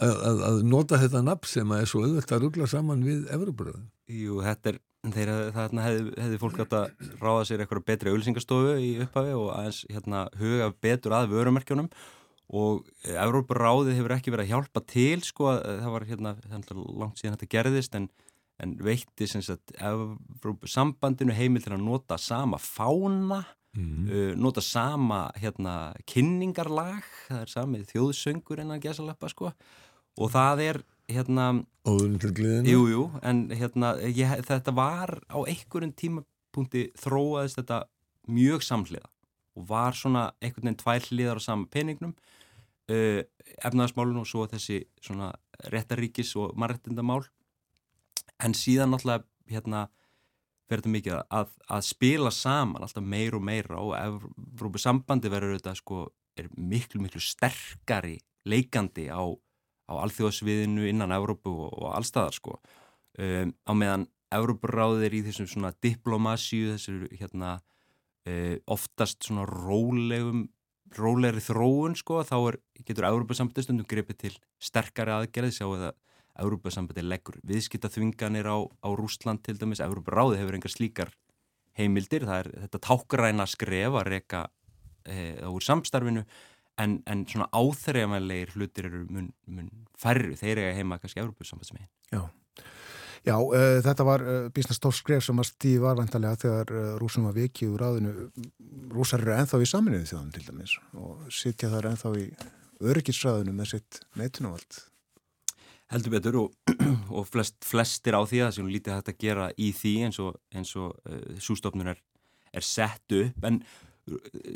að, að, að nota þetta nafn sem að er svo auðvöld að ruggla saman við Evroparæðin Jú, þetta er þeir, þarna hefði, hefði fólk átt að ráða sér eitthvað betri auðlýsingastofu í upphafi og aðeins hérna, huga betur að vörumerkjunum og Európaráðið hefur ekki verið að hjálpa til sko, það var hérna langt síðan þetta gerðist en en veitti sem sagt sambandinu heimil til að nota sama fána mm. uh, nota sama hérna kynningarlag það er samið þjóðsöngur en að gesa lappa sko og það er hérna Óðurinn til gliðinu Jújú, en hérna ég, þetta var á einhverjum tímapunkti þróaðist þetta mjög samhliða og var svona einhvern veginn tvær hliðar á sama peningnum uh, efnaðasmálun og svo þessi svona réttaríkis og marrættindamál en síðan náttúrulega hérna verður þetta mikið að, að spila saman alltaf meir og meira og Evrópu sambandi verður þetta sko er miklu miklu sterkari leikandi á, á alþjóðsviðinu innan Evrópu og, og allstaðar sko. Um, á meðan Evrópuráðið er í þessum svona diplomasíu þessu hérna uh, oftast svona rólegum rólegri þróun sko þá er, getur Evrópu sambandi stundum gripið til sterkari aðgerði sjáu það Európa-sambandi leggur viðskiptaþvinganir á, á Rúsland til dæmis, Európa-ráði hefur engar slíkar heimildir, það er þetta tákgræna skref að reyka e, á úr samstarfinu en, en svona áþreifanlegir hlutir eru mun, mun færru, þeir eru heima kannski Európa-sambandsmegin. Já, Já uh, þetta var uh, e, bísna stór skref sem að stíði varvendalega þegar uh, rúsum var vikið úr ráðinu, rúsar eru enþá í saminuði þjóðan til dæmis og sitja þar enþá í öryggisræðinu með sitt neitunavald heldur betur og, og flest, flestir á því að það sem lítið hægt að gera í því eins og, og uh, sústofnun er, er sett upp. En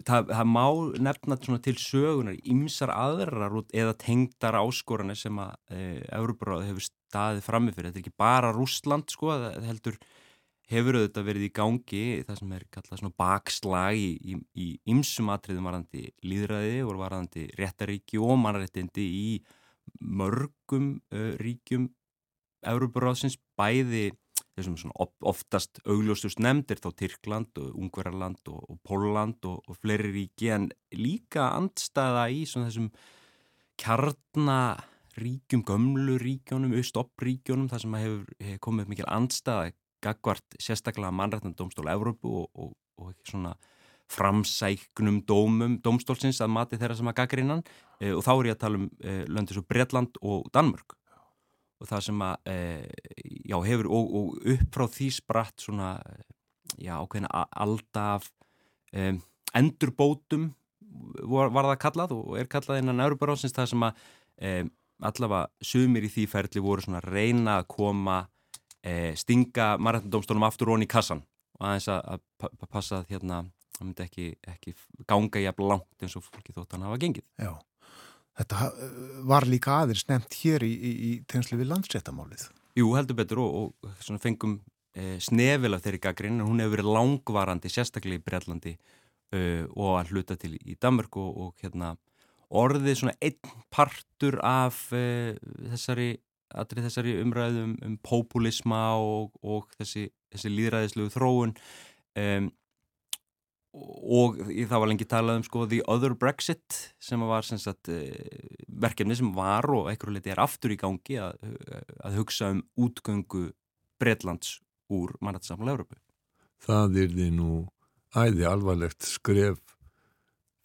það, það má nefna til sögunar ímsar aðrar eða tengdar áskoranir sem að uh, Európaráð hefur staðið framifyrir, þetta er ekki bara Rúsland sko, það heldur hefur auðvitað verið í gangi það sem er kallað svona bakslag í ímsum atriðum varandi líðræði og varandi réttaríki og mannrættindi í mörgum uh, ríkjum Európaráðsins bæði þessum svona oftast augljóstust nefndir þá Tyrkland og Ungverarland og, og Póland og, og fleiri ríki en líka andstaða í svona þessum kjarnaríkjum, gömlu ríkjónum, austoppríkjónum þar sem hefur hef komið mikil andstaða gagvart sérstaklega mannrættandómstól Európu og, og svona framsæknum dómum dómstólsins að mati þeirra sem að gaggrinnan e, og þá er ég að tala um e, löndi svo Breitland og Danmörk og það sem að e, já, hefur og, og upp frá því spratt svona já, ákveðina alltaf e, endurbótum var, var það kallað og er kallað innan Európaráðsins það sem að e, allavega sumir í því ferli voru svona reyna að koma e, stinga margættandómstólum aftur ón í kassan og aðeins að, að passa að hérna það myndi ekki, ekki ganga jafn langt eins og fólki þótt hann hafa gengið. Já, þetta var líka aðeins nefnt hér í, í, í tegnslu við landsréttamálið. Jú, heldur betur og, og fengum e, snefil af þeirri gaggrinn en hún hefur verið langvarandi, sérstaklega í Breitlandi e, og að hluta til í Danmark og, og hérna, orðið svona einn partur af e, þessari þessari umræðum um populisma og, og þessi, þessi líðræðislu þróun um, og það var lengi talað um sko The Other Brexit sem var sem sagt, eh, verkefni sem var og einhverju liti er aftur í gangi að, að hugsa um útgöngu Breitlands úr mannættisamlega Európu. Það er því nú æði alvarlegt skref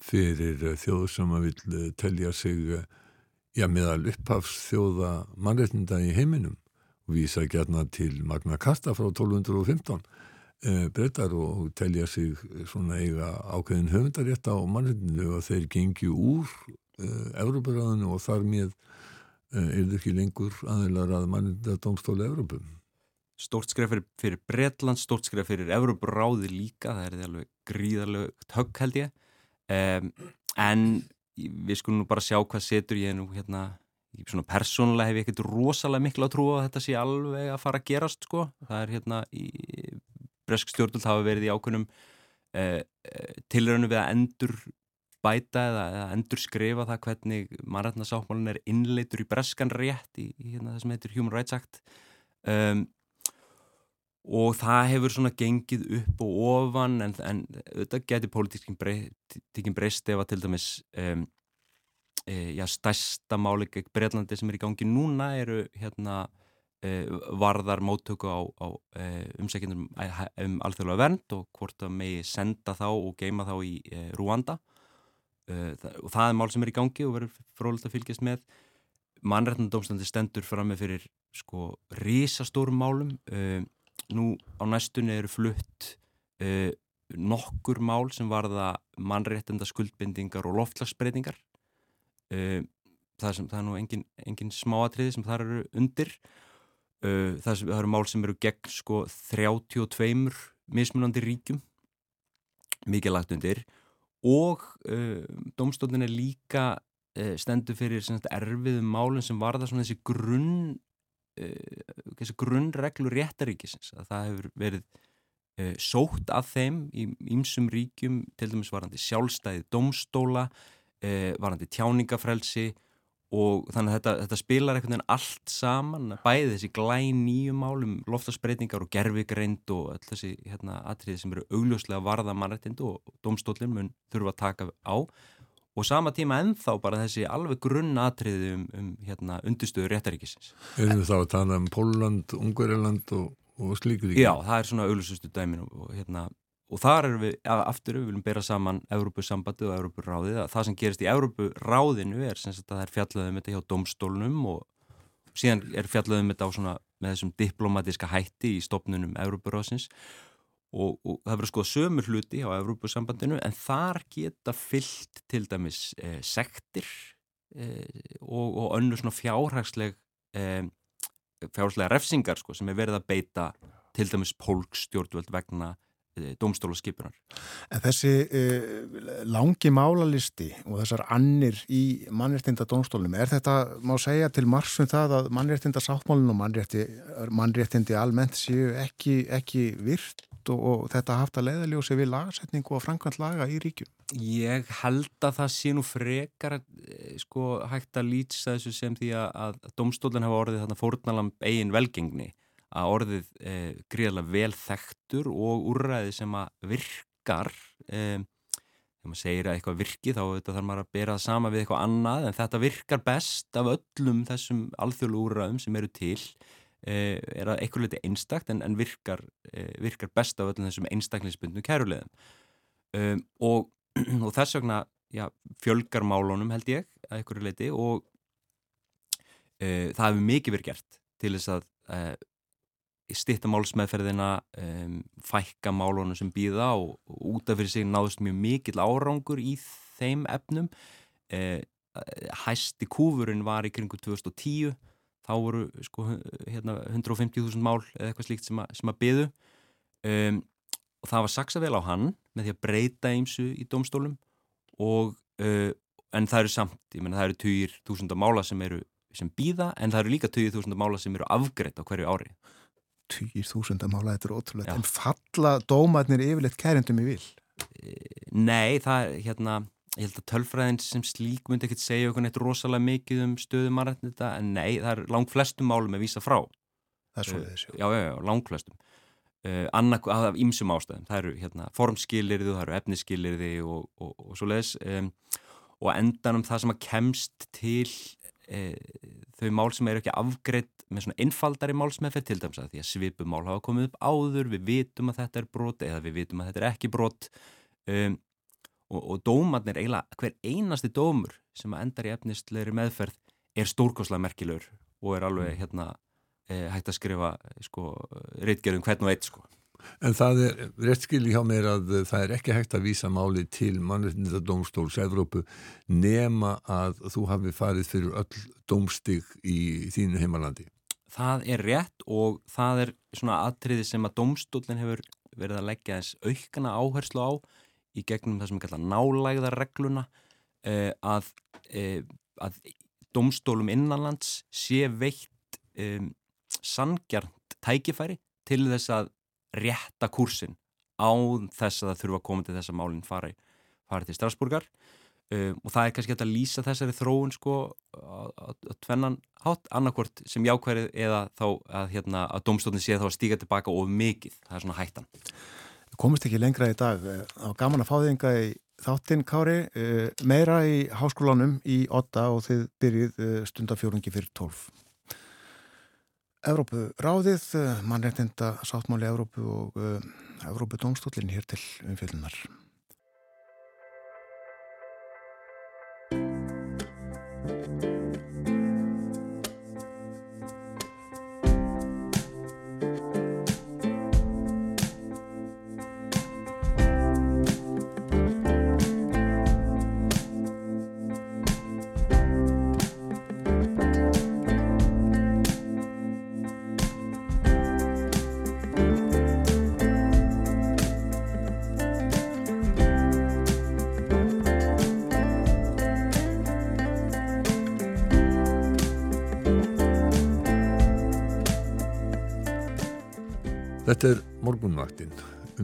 fyrir þjóð sem að vil eh, telja sig eh, já, meðal upphafs þjóða mannreitnda í heiminum og vísa gætna til Magna Carta frá 1215 e, breytar og telja sig svona eiga ákveðin höfundarétt á mannreitninu og þeir gengju úr Európaráðinu og þar með er þau ekki lengur aðeinar að mannreitnda domstóli Európum. Stort skref fyrir, fyrir Breitland, stort skref fyrir Európaráði líka, það er alveg gríðarlega högg held ég um, en við skulum nú bara sjá hvað setur ég nú hérna svona persónulega hef ég ekkert rosalega miklu að trúa að þetta sé alveg að fara að gerast sko, það er hérna í bresk stjórnult hafa verið í eh, eh, tilraunum við að endur bæta eða, eða endur skrifa það hvernig mannrætnasáttmálun er innleitur í breskan rétt í, í hérna, það sem heitir Human Rights Act. Um, og það hefur svona gengið upp og ofan en, en þetta getur pólitíkinn breyst ef að til dæmis um, e, já, stærsta máli Breitlandi sem er í gangi núna eru hérna varðar móttöku á, á eh, umsækjandum um alþjóðlega vernd og hvort að megi senda þá og geima þá í eh, Rúanda. Og það er mál sem er í gangi og verður frólægt að fylgjast með. Mannrætnandómslandi stendur fram með fyrir sko risastórum málum. Nú á næstunni eru flutt nokkur mál sem varða mannrættenda skuldbindingar og loftlagsbreytingar það er, sem, það er nú engin, engin smáatriði sem þar eru undir Uh, það, það eru mál sem eru gegn sko 32 mismunandi ríkjum. Mikið lagt undir. Og uh, domstólun er líka uh, stendur fyrir sagt, erfiðum málum sem varða þessi grunn þessi grunnreglu réttaríkisins að það hefur verið sótt að þeim í ýmsum ríkjum til dæmis varandi sjálfstæði domstóla varandi tjáningafrelsi og þannig að þetta, þetta spilar einhvern veginn allt saman, bæði þessi glæn nýjum málum, loftasbreytingar og gerfigreind og öll þessi hérna, atriði sem eru augljóslega varða mannrættindu og domstólinn mun þurfa að taka á og sama tíma ennþá bara þessi alveg grunn atriði um, um hérna, undirstöðu réttaríkisins. Erum við þá að tala um Póland, Ungverjaland og, og slíkur? Já, það er svona augljósustu dæmin og hérna og þar erum við, aftur við viljum bera saman Európusambandið og Európuráðið að það sem gerist í Európuráðinu er sem sagt að það er fjallaðum þetta hjá domstólunum og síðan er fjallaðum þetta á svona með þessum diplomatiska hætti í stopnunum Európuráðsins og, og það verður skoða sömur hluti á Európusambandinu en þar geta fyllt til dæmis eh, sektir eh, og, og önnu svona fjárhagsleg eh, fjárhagslega refsingar sko sem er verið að beita til dæmis pólkstjórnvöld vegna domstólaskipunar. En þessi uh, langi málalisti og þessar annir í mannréttinda domstólunum, er þetta, má segja til margsum það að mannréttinda sáttmálun og mannrétti, mannréttindi almennt séu ekki, ekki virt og, og þetta haft að leiðaljósi við lagasetningu og framkvæmt laga í ríkjum? Ég held að það sé nú frekar eh, sko hægt að lýtsa þessu sem því að, að domstólun hafa orðið þarna fórnalam eigin velgengni að orðið eh, gríðarlega vel þekktur og úrræði sem að virkar eh, þegar maður segir að eitthvað virki þá þarf maður að bera það sama við eitthvað annað en þetta virkar best af öllum þessum alþjóðlu úrræðum sem eru til eh, er að eitthvað liti einstakt en, en virkar, eh, virkar best af öllum þessum einstaklingsbundnu kærulegum um, og, og þess vegna já, fjölgar málunum held ég að eitthvað liti og eh, það hefur mikið verið gert til þess að eh, stitta málsmeðferðina, um, fækka málunum sem býða og, og út af fyrir sig náðust mjög mikill árangur í þeim efnum. Eh, hæsti kúfurinn var í kringu 2010, þá voru sko, hérna, 150.000 mál eða eitthvað slíkt sem að, að byðu um, og það var saksa vel á hann með því að breyta eimsu í domstólum og, uh, en það eru samt, ég menna það eru 20.000 mála sem sem býða en það eru líka 20.000 mála sem eru afgreitt á hverju ári týjir þúsunda mála, þetta er ótrúlega en falla dómatnir yfirleitt kærendum í vil? Nei, það er hérna ég held að tölfræðin sem slík myndi ekkert segja okkur neitt rosalega mikið um stöðum mannrættinda en nei, það er langt flestum málum að vísa frá. Það er svo þessu. Já, já, já, langt flestum. Uh, annað af ýmsum ástæðum. Það eru hérna, formskilirði það eru efniskilirði og, og, og svo leiðis um, og endanum það sem að kemst til uh, þau mál sem eru ekki afgreitt með svona einfaldari málsmeðferð til dæmis að því að svipumál hafa komið upp áður, við vitum að þetta er brot eða við vitum að þetta er ekki brot um, og, og dómarnir eiginlega, hver einasti dómur sem að endar í efnisleiri meðferð er stórkoslega merkilegur og er alveg hérna eh, hægt að skrifa sko, reitgerðum hvern og eitt sko. En það er rétt skil hjá mér að það er ekki hægt að vísa máli til mannreitnita dómstóls Evrópu nema að þú hafi farið fyrir öll dómstig í þínu heimalandi. Það er rétt og það er svona atriði sem að dómstólinn hefur verið að leggja þess aukana áherslu á í gegnum það sem er kallað nálægðarregluna eh, að, eh, að dómstólum innanlands sé veitt eh, sangjarnt tækifæri til þess að rétta kursin á þess að það þurfa að koma til þess að málinn fari, fari til Strasburgar um, og það er kannski að lýsa þessari þróun sko að tvennan hátt. Annarkvort sem jákværi eða þá að, hérna, að domstofnin sé þá að stíka tilbaka of mikið, það er svona hættan. Komist ekki lengra í dag. Á gaman að fá þig enga í þáttinn Kári. Meira í háskólanum í 8 og þið byrjuð stundafjórungi fyrir 12 Evrópu ráðið, mannreittinda sáttmáli Evrópu og Evrópu dómstólinn hér til umfjöldunar.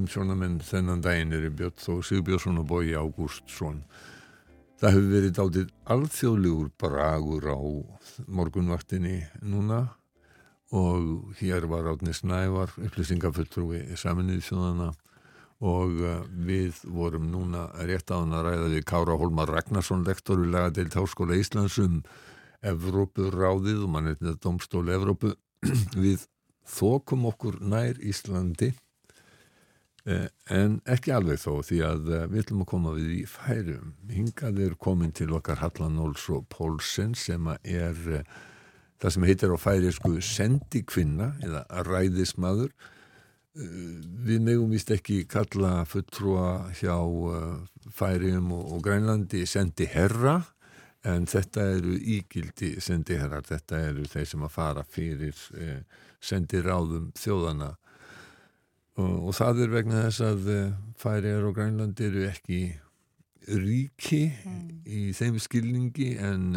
Umsjónamenn þennan daginn er Björn Þó Sigbjörnsson og Bói Ágústsson. Það hefur verið dátið alþjóðlegur bragur á morgunvaktinni núna og hér var átni Snævar, upplýsingafulltrúi saminnið þjóðana og við vorum núna rétt á hann að ræða við Kára Holmar Ragnarsson, lektor við lagadeilt Háskóla Íslands um Evrópuráðið og mann þetta domstóli Evrópu við þokum okkur nær Íslandi eh, en ekki alveg þó því að eh, við ætlum að koma við í færum. Hingað er komin til okkar Hallan og Pólsen sem er eh, það sem heitir á færisku sendikvinna eða ræðismadur. Við megum vist ekki kalla fulltrúa hjá færium og, grænlandi sendi herra en þetta eru ígildi sendi herrar, þetta eru þeir sem að fara fyrir eh, sendir ráðum þjóðana og, og það er vegna þess að færiðar og grænland eru ekki ríki mm. í þeim skilningi en,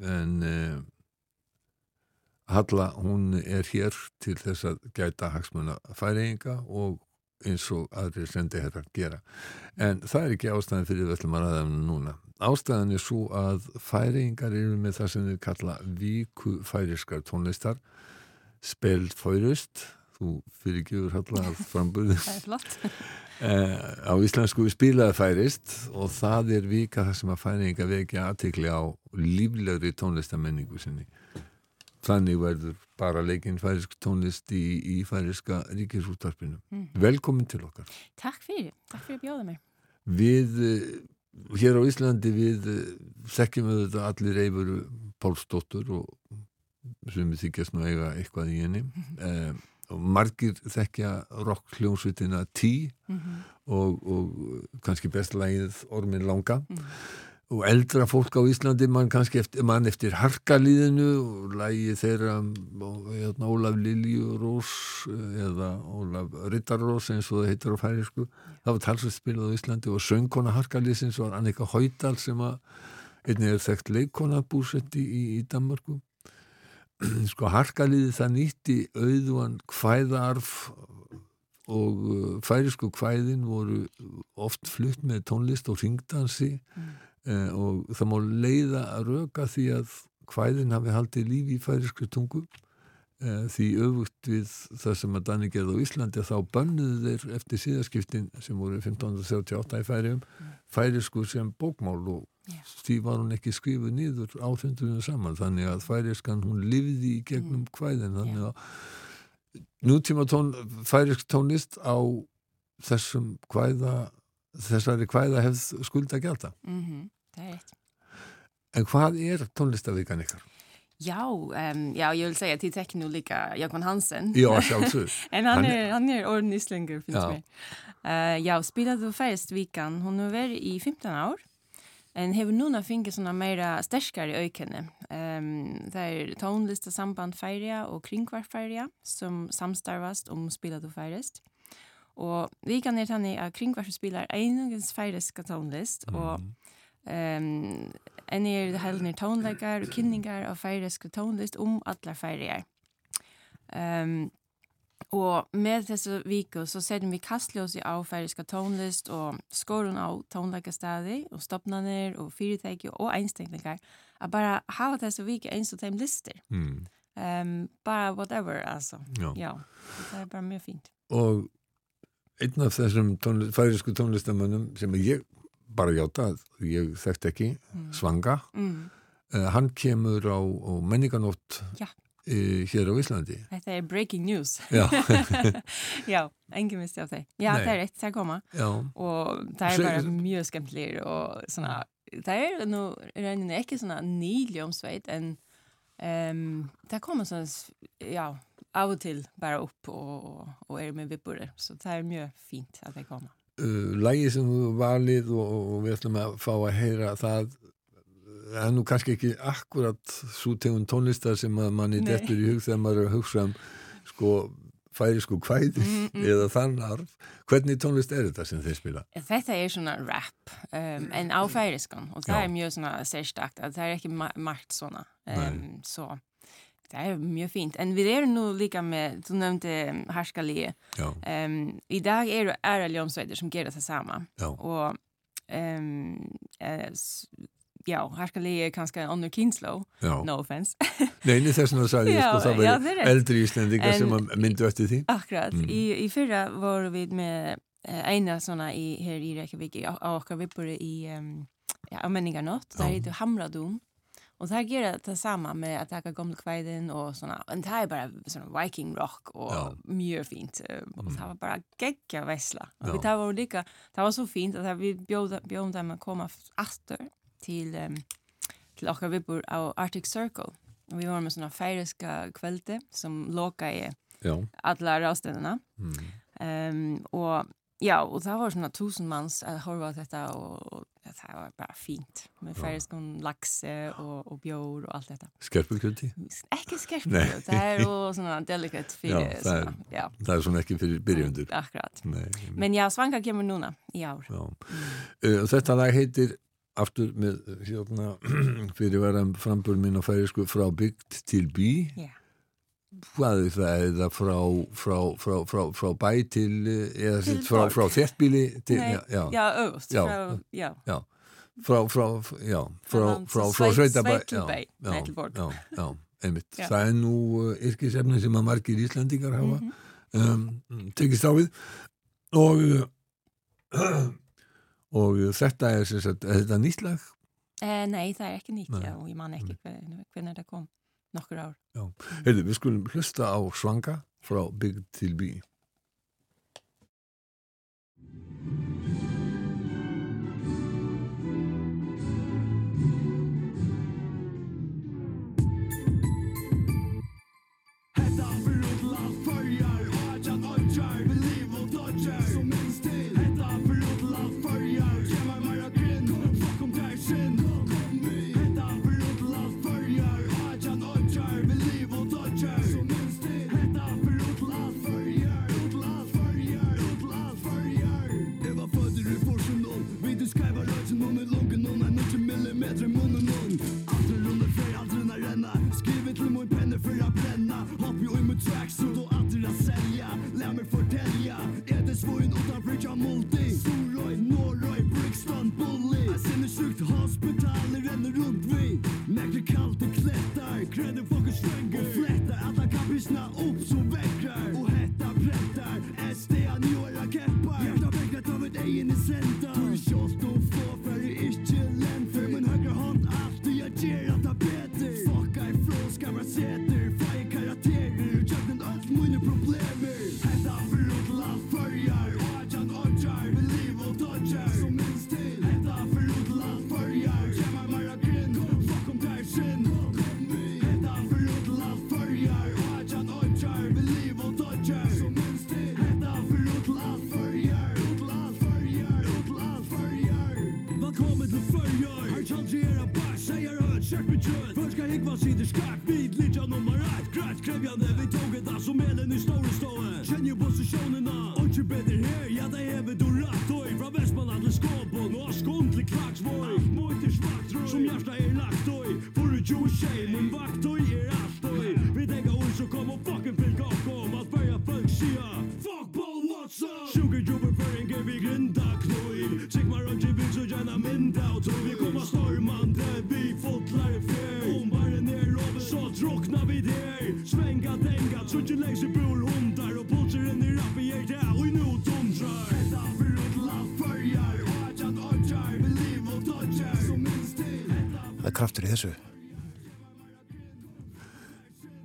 en Halla hún er hér til þess að gæta hagsmuna færiðinga og eins og aðri sendi herrar gera en það er ekki ástæðan fyrir við ætlum að ræða um núna ástæðan er svo að færiðingar eru með það sem við kalla víku færiskar tónlistar speld færust þú fyrir ekki úr hallar framböðu á íslensku spilaði færist og það er vika það sem að færinga vekja aðtikli á líflegri tónlistamenningu sinni. Þannig verður bara leikinn færisk tónlist í, í færiska ríkisúttarpinu mm. velkomin til okkar. Takk fyrir, takk fyrir að bjóða mig Við hér á Íslandi við þekkjum við þetta allir eifuru Pálsdóttur og sem við þykjast nú eiga eitthvað í henni. Mm -hmm. eh, margir þekkja rock hljómsvitina Tí mm -hmm. og, og kannski bestlægið Ormin Langa -hmm. og eldra fólk á Íslandi mann kannski eftir, mann eftir Harkalíðinu og lægi þeirra hérna, Ólaf Liljurós eða Ólaf Rittarós eins og það heitir á færisku það var talsveit spilað á Íslandi og söngkona Harkalíðsins var Annika Hóidal sem að einnig er þekkt leikona búsetti í, í Danmarku sko harkaliði það nýtti auðvan kvæðarf og færisku kvæðin voru oft flutt með tónlist og ringdansi mm. eh, og það má leiða að röka því að hvæðin hafi haldið lífi í færiskri tungu eh, því öfugt við það sem að Danni gerði á Íslandi þá bönnuðu þeir eftir síðaskiptin sem voru 1538 í færium færisku sem bókmál og Já. því var hún ekki skrifuð nýður á þundunum saman þannig að færiskan hún lifði í gegnum hvæðin þannig að nútíma tón, færisk tónlist á þessum hvæða þessari hvæða hefð skulda gælda Mhm, það er rétt. en hvað er tónlistavíkan ykkar? Já, um, já, ég vil segja til teknu líka Jökvan Hansen. Já, sjálfsög En han Hann är, han är orden islänger, finns Ja. med. Uh, ja, spelade färst vikan. Hon har varit i 15 år. En hever noen av finke meira mer sterskere Ehm, Um, det er tonliste samband feria og kringkvar feria, sum samstarvast um spilet og feirest. Og vi kan gjøre tannig at kringkvar spiller enogens feireska tonlist, mm. og um, en er det hele nere tonleikar og kynningar av feireska tonlist om atler feirier. Um, og með þessu viku så setjum vi kastljósi á færiska tónlist og skorun á tónleikastadi og stopnarnir og fyrirtæki og einstaklingar að bara hafa þessu viku eins og þeim listir. mm. Um, bara whatever, altså. Já. Já, það er bara mjög fínt. og einn af þessum tónlist, færisku tónlistamönnum sem ég bara játa að ég þekkt ekki, Svanga Mm. uh, hann kemur á, á menninganótt Já. Uh, hér á Íslandi Þetta er breaking news. Já, Já, engin misti af þeim. Já, Nei. það er eitt, það koma. já, og það er Se- bara mjög skemmtilegir og svona, það er nú í rauninni ekki svona nýljómsveit en um, það koma svona, s- já, af og til bara upp og, og er með vippurir, så það er mjög fínt að það koma. uh, lægi sem þú valið og, og við ætlum að fá að heyra það það er nú kannski ekki akkurat svo tegund tónlistar sem að manni dettur í hug þegar maður er að hugsa um sko færisku kvæði Mm, mm. eða þann arf hvernig tónlist er þetta sem þeir spila? Þetta er svona rap um, en á færiskan og það Já. er mjög svona sérstakt að það er ekki ma margt svona um, så það er mjög fínt en við erum nú líka með, þú nefndi um, Harskalíi Um, I dag er det ära ljómsveitir som gör det samma. já, Och um, eh, ja, här ska ligga kanske en annan kynslo, já no offense. Neini þess vegna sagði ég Já, sko það já, verið það er rétt. eldri íslendingar En- sem að myndu eftir því Akkurat. Mm. I, I förra var vi med eh, ena såna i, här i Reykjavik, á okkar vippur i um, ja, á menningarnótt. Ja. Heter Hamradún. Og það gera det samma med att taka gamla kvæðin og svona, en það er bara svona viking rock og Ja. um, og Mm. það var bara geggja vesla og Ja. það var líka, það var så að það við bjóðum bjóð dem að koma aftur til, um, til okkar vippur á Arctic Circle. Og við vorum með svona færiska kvöldi som loka i Já, alla rástæðina mm. um, og já, og það var svona tusen manns að horfa á þetta og, og það var bara fínt með færiskum laxe og, og bjór og allt þetta. Skerpukvöldi ekki skerpur, Nei. það er svona delicate fyrir Já, það er- svona, það er svona ekki fyrir byrjundur akkurat. Nei, men já, Svanka kemur núna í ár. Já. Uh, þetta lag heitir aftur með hérna, fyrir verðan frambur minn á færisku frá byggt til bí. Já. hvað er það? Eða frá, frá, frá, frá, frá bæ til eh, eða Til frá, Nei, já, já, já, öfust Já. já, frá, frá, já, frá, Þannig að frá, sveit- frá sveitabæ sveit til já, bæ, já, nei, til borg. já, já, einmitt. Það er nú uh, yrkisefni sem að margir Íslandingar hafa Mhm. um, tekist á við. Og uh, og þetta er sagt, er þetta nýtt lag? Eh, nei, það er ekki nýtt og ég man ekki hvernig það kom nokkur ár. Heyrðu, við skulum hlusta á svanga frá bygg til bí halsen under lunken Hon er 90 millimeter i munnen hon Aldri runder fler, aldri når renna Skrive til min penne for jeg brenna Hopp jo i mitt tracksuit og aldri jeg selja Lær meg fortelja Er det svoin utan fridja multi? Storøy, Norøy, Brixton, Bully Jeg sinne sjukt hospital, jeg renner rundt vi. Merker kaldt i klettar, kreder fokus slenger Og fletter at jeg kan opp som vekker.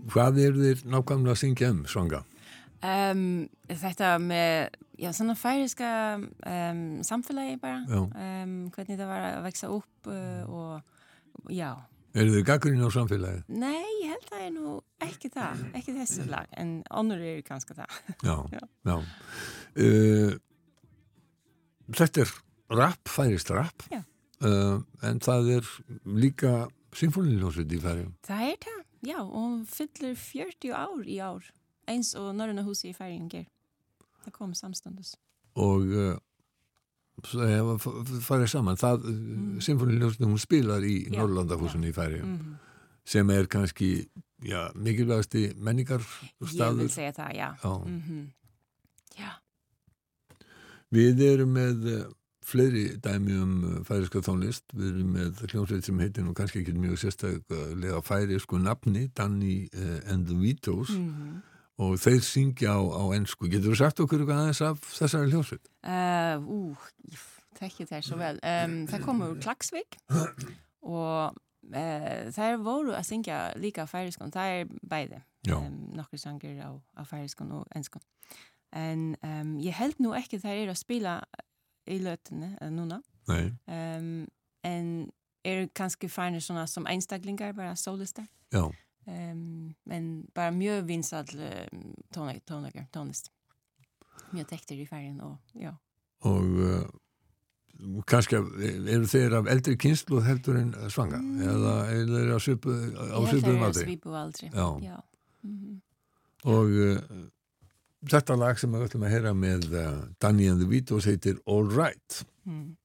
Hvað er þér nákvæmlega að syngja um, Svanga? Um, þetta með, já, svona færiska um, samfélagi bara, um, hvernig það var að veksa upp uh, og, já, Er þið gaggrinn á samfélagið? nei, ég held að það er nú ekki það, ekki þessi lag, en onnur er kannski það. Já, Já. já. Uh, þetta er rap, færist rap, uh, en það er líka symfóniljónsveit í færi. Það er það, já, og hún fyllir 40 ár í ár, eins og Norröna húsi í færingen ger. Það kom samstundus. og uh, f- farið saman það, mm. symfóniljónsveit hún spilar í Já, Norrlandahúsinu í færi Mm. sem er kannski já, mikilvægasti menningar Ég vil segja það, já. Já. Mm Já, Við erum með uh, fleiri dæmi um uh, færiska tónlist. Við erum með hljómsveit sem heitir nú kannski ekki mjög sérstaklega færisku nafni, Danny uh, and the Vitos mm og þeir syngja á, á ennsku. Getur þú sagt okkur eitthvað aðeins af þessari hljómsveit? Uh, ú, þekki þær svo vel. Um, það kom úr Klagsvík og uh, þær voru að syngja líka færiskun. Það er bæði. Um, nokkur sangir á, á færiskun og enskun. En um, ég held nú ekki þær eru að spila í lötunni uh, núna. Um, en eru kannski fænir svona som einstaklingar, bara solistar. já. Um, men bara mjög vinsall tónleikar, tónleikar, tónlist. Mjög tektir í færin og já. Og uh, kannski eru þeir af eldri kynslu heldur en svanga? Mm. Eða eru á á svipuðum að aldrei? svipu aldrei. Já. Já. Mhm. Og uh, þetta lag sem við ætlum að heyra með uh, Danny and the Vitos heitir All Right. Mm.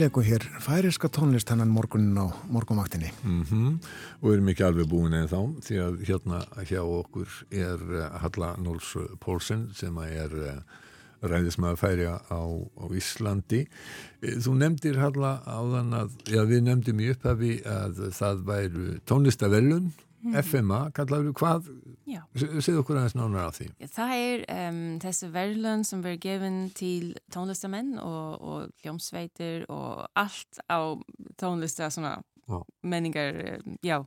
Við leikum hér færiska tónlist hennan morgunin á morgunvaktinni. Mm og erum ekki alveg búin en þá því að hérna hjá okkur er eh, Halla Nóls Pólsen sem er eh, ræðismæður færi á, á Íslandi Eh, þú nefndir Halla áðan að já, við nefndum í upphafi að það væru tónlistavellun FMA, kallaður hvað? Ja. segðu okkur aðeins nánar af því. Það er um, þessi verðlun som verður gefin til tónlistamenn og, og hljómsveitir og allt á tónlista svona Já. menningar, um, já,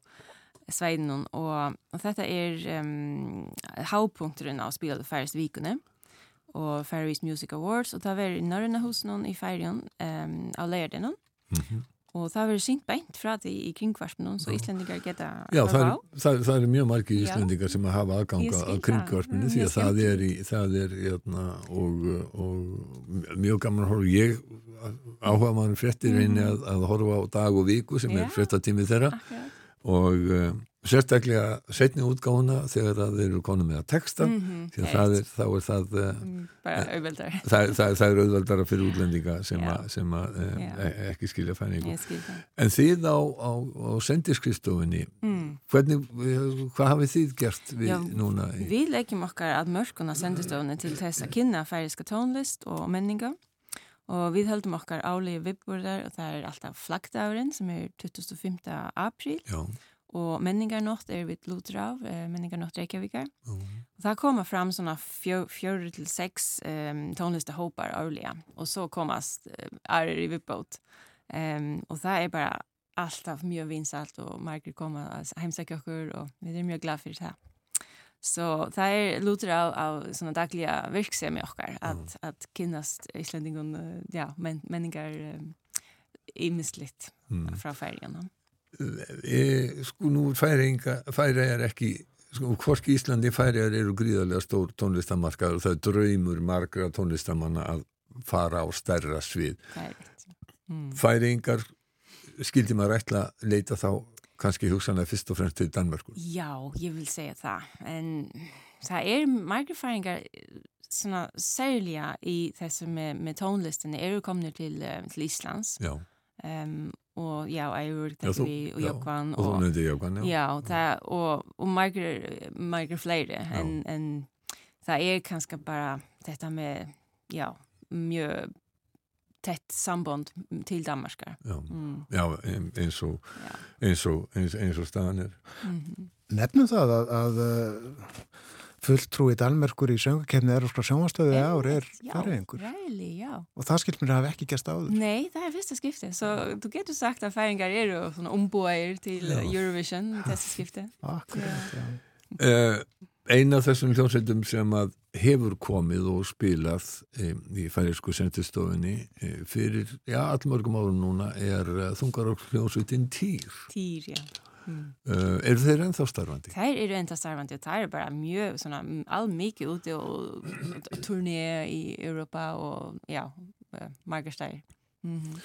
sveidinun og, og þetta er um, hápunkturinn á spilaðu færist vikunni og Faroese Music Awards. Og það verður í Norrøna húsnum í færjun um, á leirdinun og það verður syngt beint frá því í kringvarpnum svo Íslendingar geta Já, það er, það, það er mjög margi Já. íslendingar sem að hafa aðgang Ég að kringvarpinu Mm, því að það er, í, það er jötna, og, og mjög gaman að horfa ég áhuga maður fréttir reyni að, að horfa á dag og viku sem er. Já. fréttatími þeirra Akkurat. og uh, sérstaklega setni útgáfuna þegar að þeir eru konum með að texta Mhm, því að það það er þá er það uh, Mm, bara auðveldar. það, það, það er auðveldara fyrir útlendinga sem, a, sem að, uh, Já. e- ekki skilja fæningu skil það. en þið á, á, á sendiskristofinni Mm. Hvernig, eh, hvað hafið þið gert við Já, núna? Í, Vi leggjum okkar að mörkuna sendistöðunni til þess að kynna færiska tónlist og menninga og við höldum okkar álegi viðbúrðar og það er alltaf flaggdagurinn sem er 25. apríl já, og menningarnótt er við lútur af, eh, menningarnótt Reykjavíkar. já, Og það koma fram svona fjó, fjóru til sex um, tónlistahópar árlega og så komast um, aðrir í viðbót um, og það er bara alltaf mjög vinsalt og margir koma að heimsækja okkur og við erum mjög glad fyrir það. Så það er lútur á, á svona dagliga virksemi okkar að, að kynnast Íslandingun, uh, já, men, menningar um, ímislitt mm. frá færiðanum. E, sko nú færinga færi er ekki sko, hvorki Íslandi færiðar eru gríðarlega stór tónlistamarkaður og það er draumur margra tónlistamanna að fara á stærra svið. Mm. færingar skildi maður ætla að leita þá kannski hugsanlega fyrst og fremst til Danmörkur Já, ég vil segja það. En það er margir færingar svona særlega í þessu með, með tónlistinni eru komnir til, um, til Íslands já, um, og já, Ægur, Tekvi og já, Jókvan og þú nefndi Jókvan já. já, það, og, og margir, margir fleiri en, en það er kannski bara þetta með já, mjög tett samband til Danmarkar. Já, mm. já ein- eins og eins og, eins, eins og staðan er. Mm Nefnum það að, að fulltrúi Dalmerkur í söngakefni Európska sjónvastöðu ár er færiðingur Ræli, já og það skilt mér að hafa ekki gæst áður. Nei, það er fyrsta skipti, svo þú getur sagt að færingar eru svona umbúaðir til Já. Eurovision þessi skipti. Akkurat, já. Uh, ein af þessum hljómsveitum sem að hefur komið og spilað um, í færisku sendistofinni um, fyrir, já, allmörgum árum núna er uh, þungar og hljómsveitin Týr. Týr, já. Mm. Uh, eru þeir ennþá starfandi? Þær eru enda starfandi og þær eru bara mjög svona all mikið úti og turné í Europa og já, eh, margar stæðir. Mm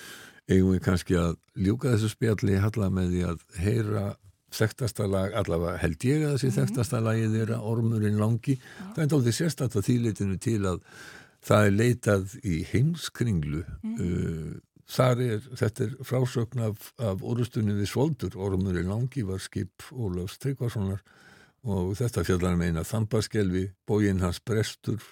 Eigum við kannski að ljúka þessu spjalli halla með því að heyra þekktasta lag, allavega held ég að þessi þekktasta lagið þeirra, Ormurinn langi það er sérstætt að þýleitinu til að það er leitað í heimskringlu uh, þar er, þetta er frásögn af, af orustunni við Svoldur Ormurinn langi var skip Ólafs Tryggvasonar. Og þetta fjallar um eina þambaskelvi, bóginn hans brestur.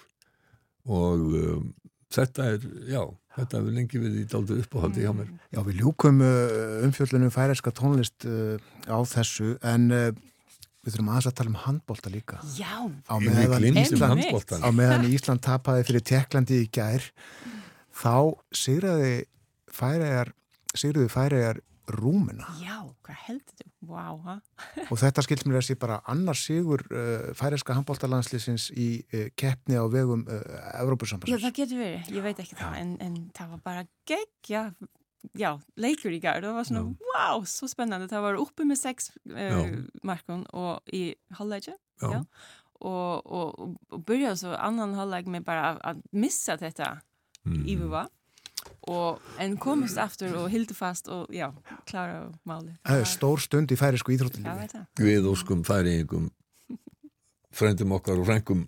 Og um, þetta er, já, þetta hefur lengi verið í dálítið uppáhaldi hjá mér. Já, við ljúkum uh, umfjöllunum færeska tónlist uh, á þessu. En uh, við þurfum aðeins að tala um handbólta líka. Já, Á Við Ísland, handboltan. á meðan Ísland tapaði fyrir Teklandi í gær, þá sigraði færegar, sigraði færegar rúmuna já, hvað heldur þú? Vá, ha? og þetta skilt mér að sé bara annars sigur uh, færeska handbóltalandslisins í uh, keppni á vegum uh, Já, Evrópusambansins. það getur verið, ég veit ekki það, en, en það var bara gegg, já, já, leikur í gær, það var svona, wow, svo spennandi, það var uppe með sex uh, Já. markun og í halvleikja, Já. já, og, og, og byrjaði svo annan halvleik með bara að, að missa þetta Mm. yfirva, og en komist aftur og hildi fast og já, klára máli. Það er stór stund í færisku það. við óskum færiðingum frendum okkar og frengum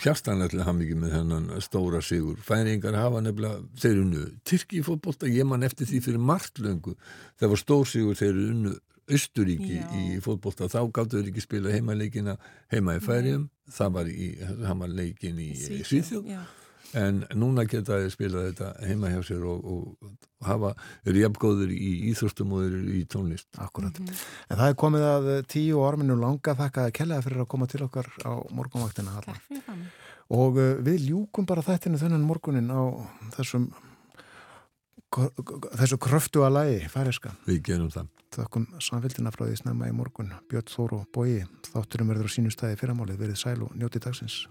hjartanlega hamingi með hennan stóra sigur. Færingar hafa nefnilega, þeir eru unnu Tyrki fótbolta, ég man eftir því fyrir margt löngu. Það var stór sigur, þeir eru unnu Östuríki Já. í fótbolta, þá gáttu þeir ekki spila heimaleikina heima í færiðum, það var í heimaleikin í Svíþjóð. En núna geta þeir spila þetta heima hjá sér og, og hafa, eru jafngóður í íþróstum og eru í tónlist. Akkurat. En það er komið að eh, tíu orminu langa þakka að kellaði fyrir að koma til okkar á morgunvaktina. Halla. Takk fyrir það. Og uh, við ljúkum bara þættinu þennan morgunin á þessum þessu kröftu að lagi færiska. Við gerum það. Þakkum samfélgina frá því snemma í morgun. Björn Þóru Bói, þátturum verður á sínustæði fyrramálið, verið sæl og njóti dagsins.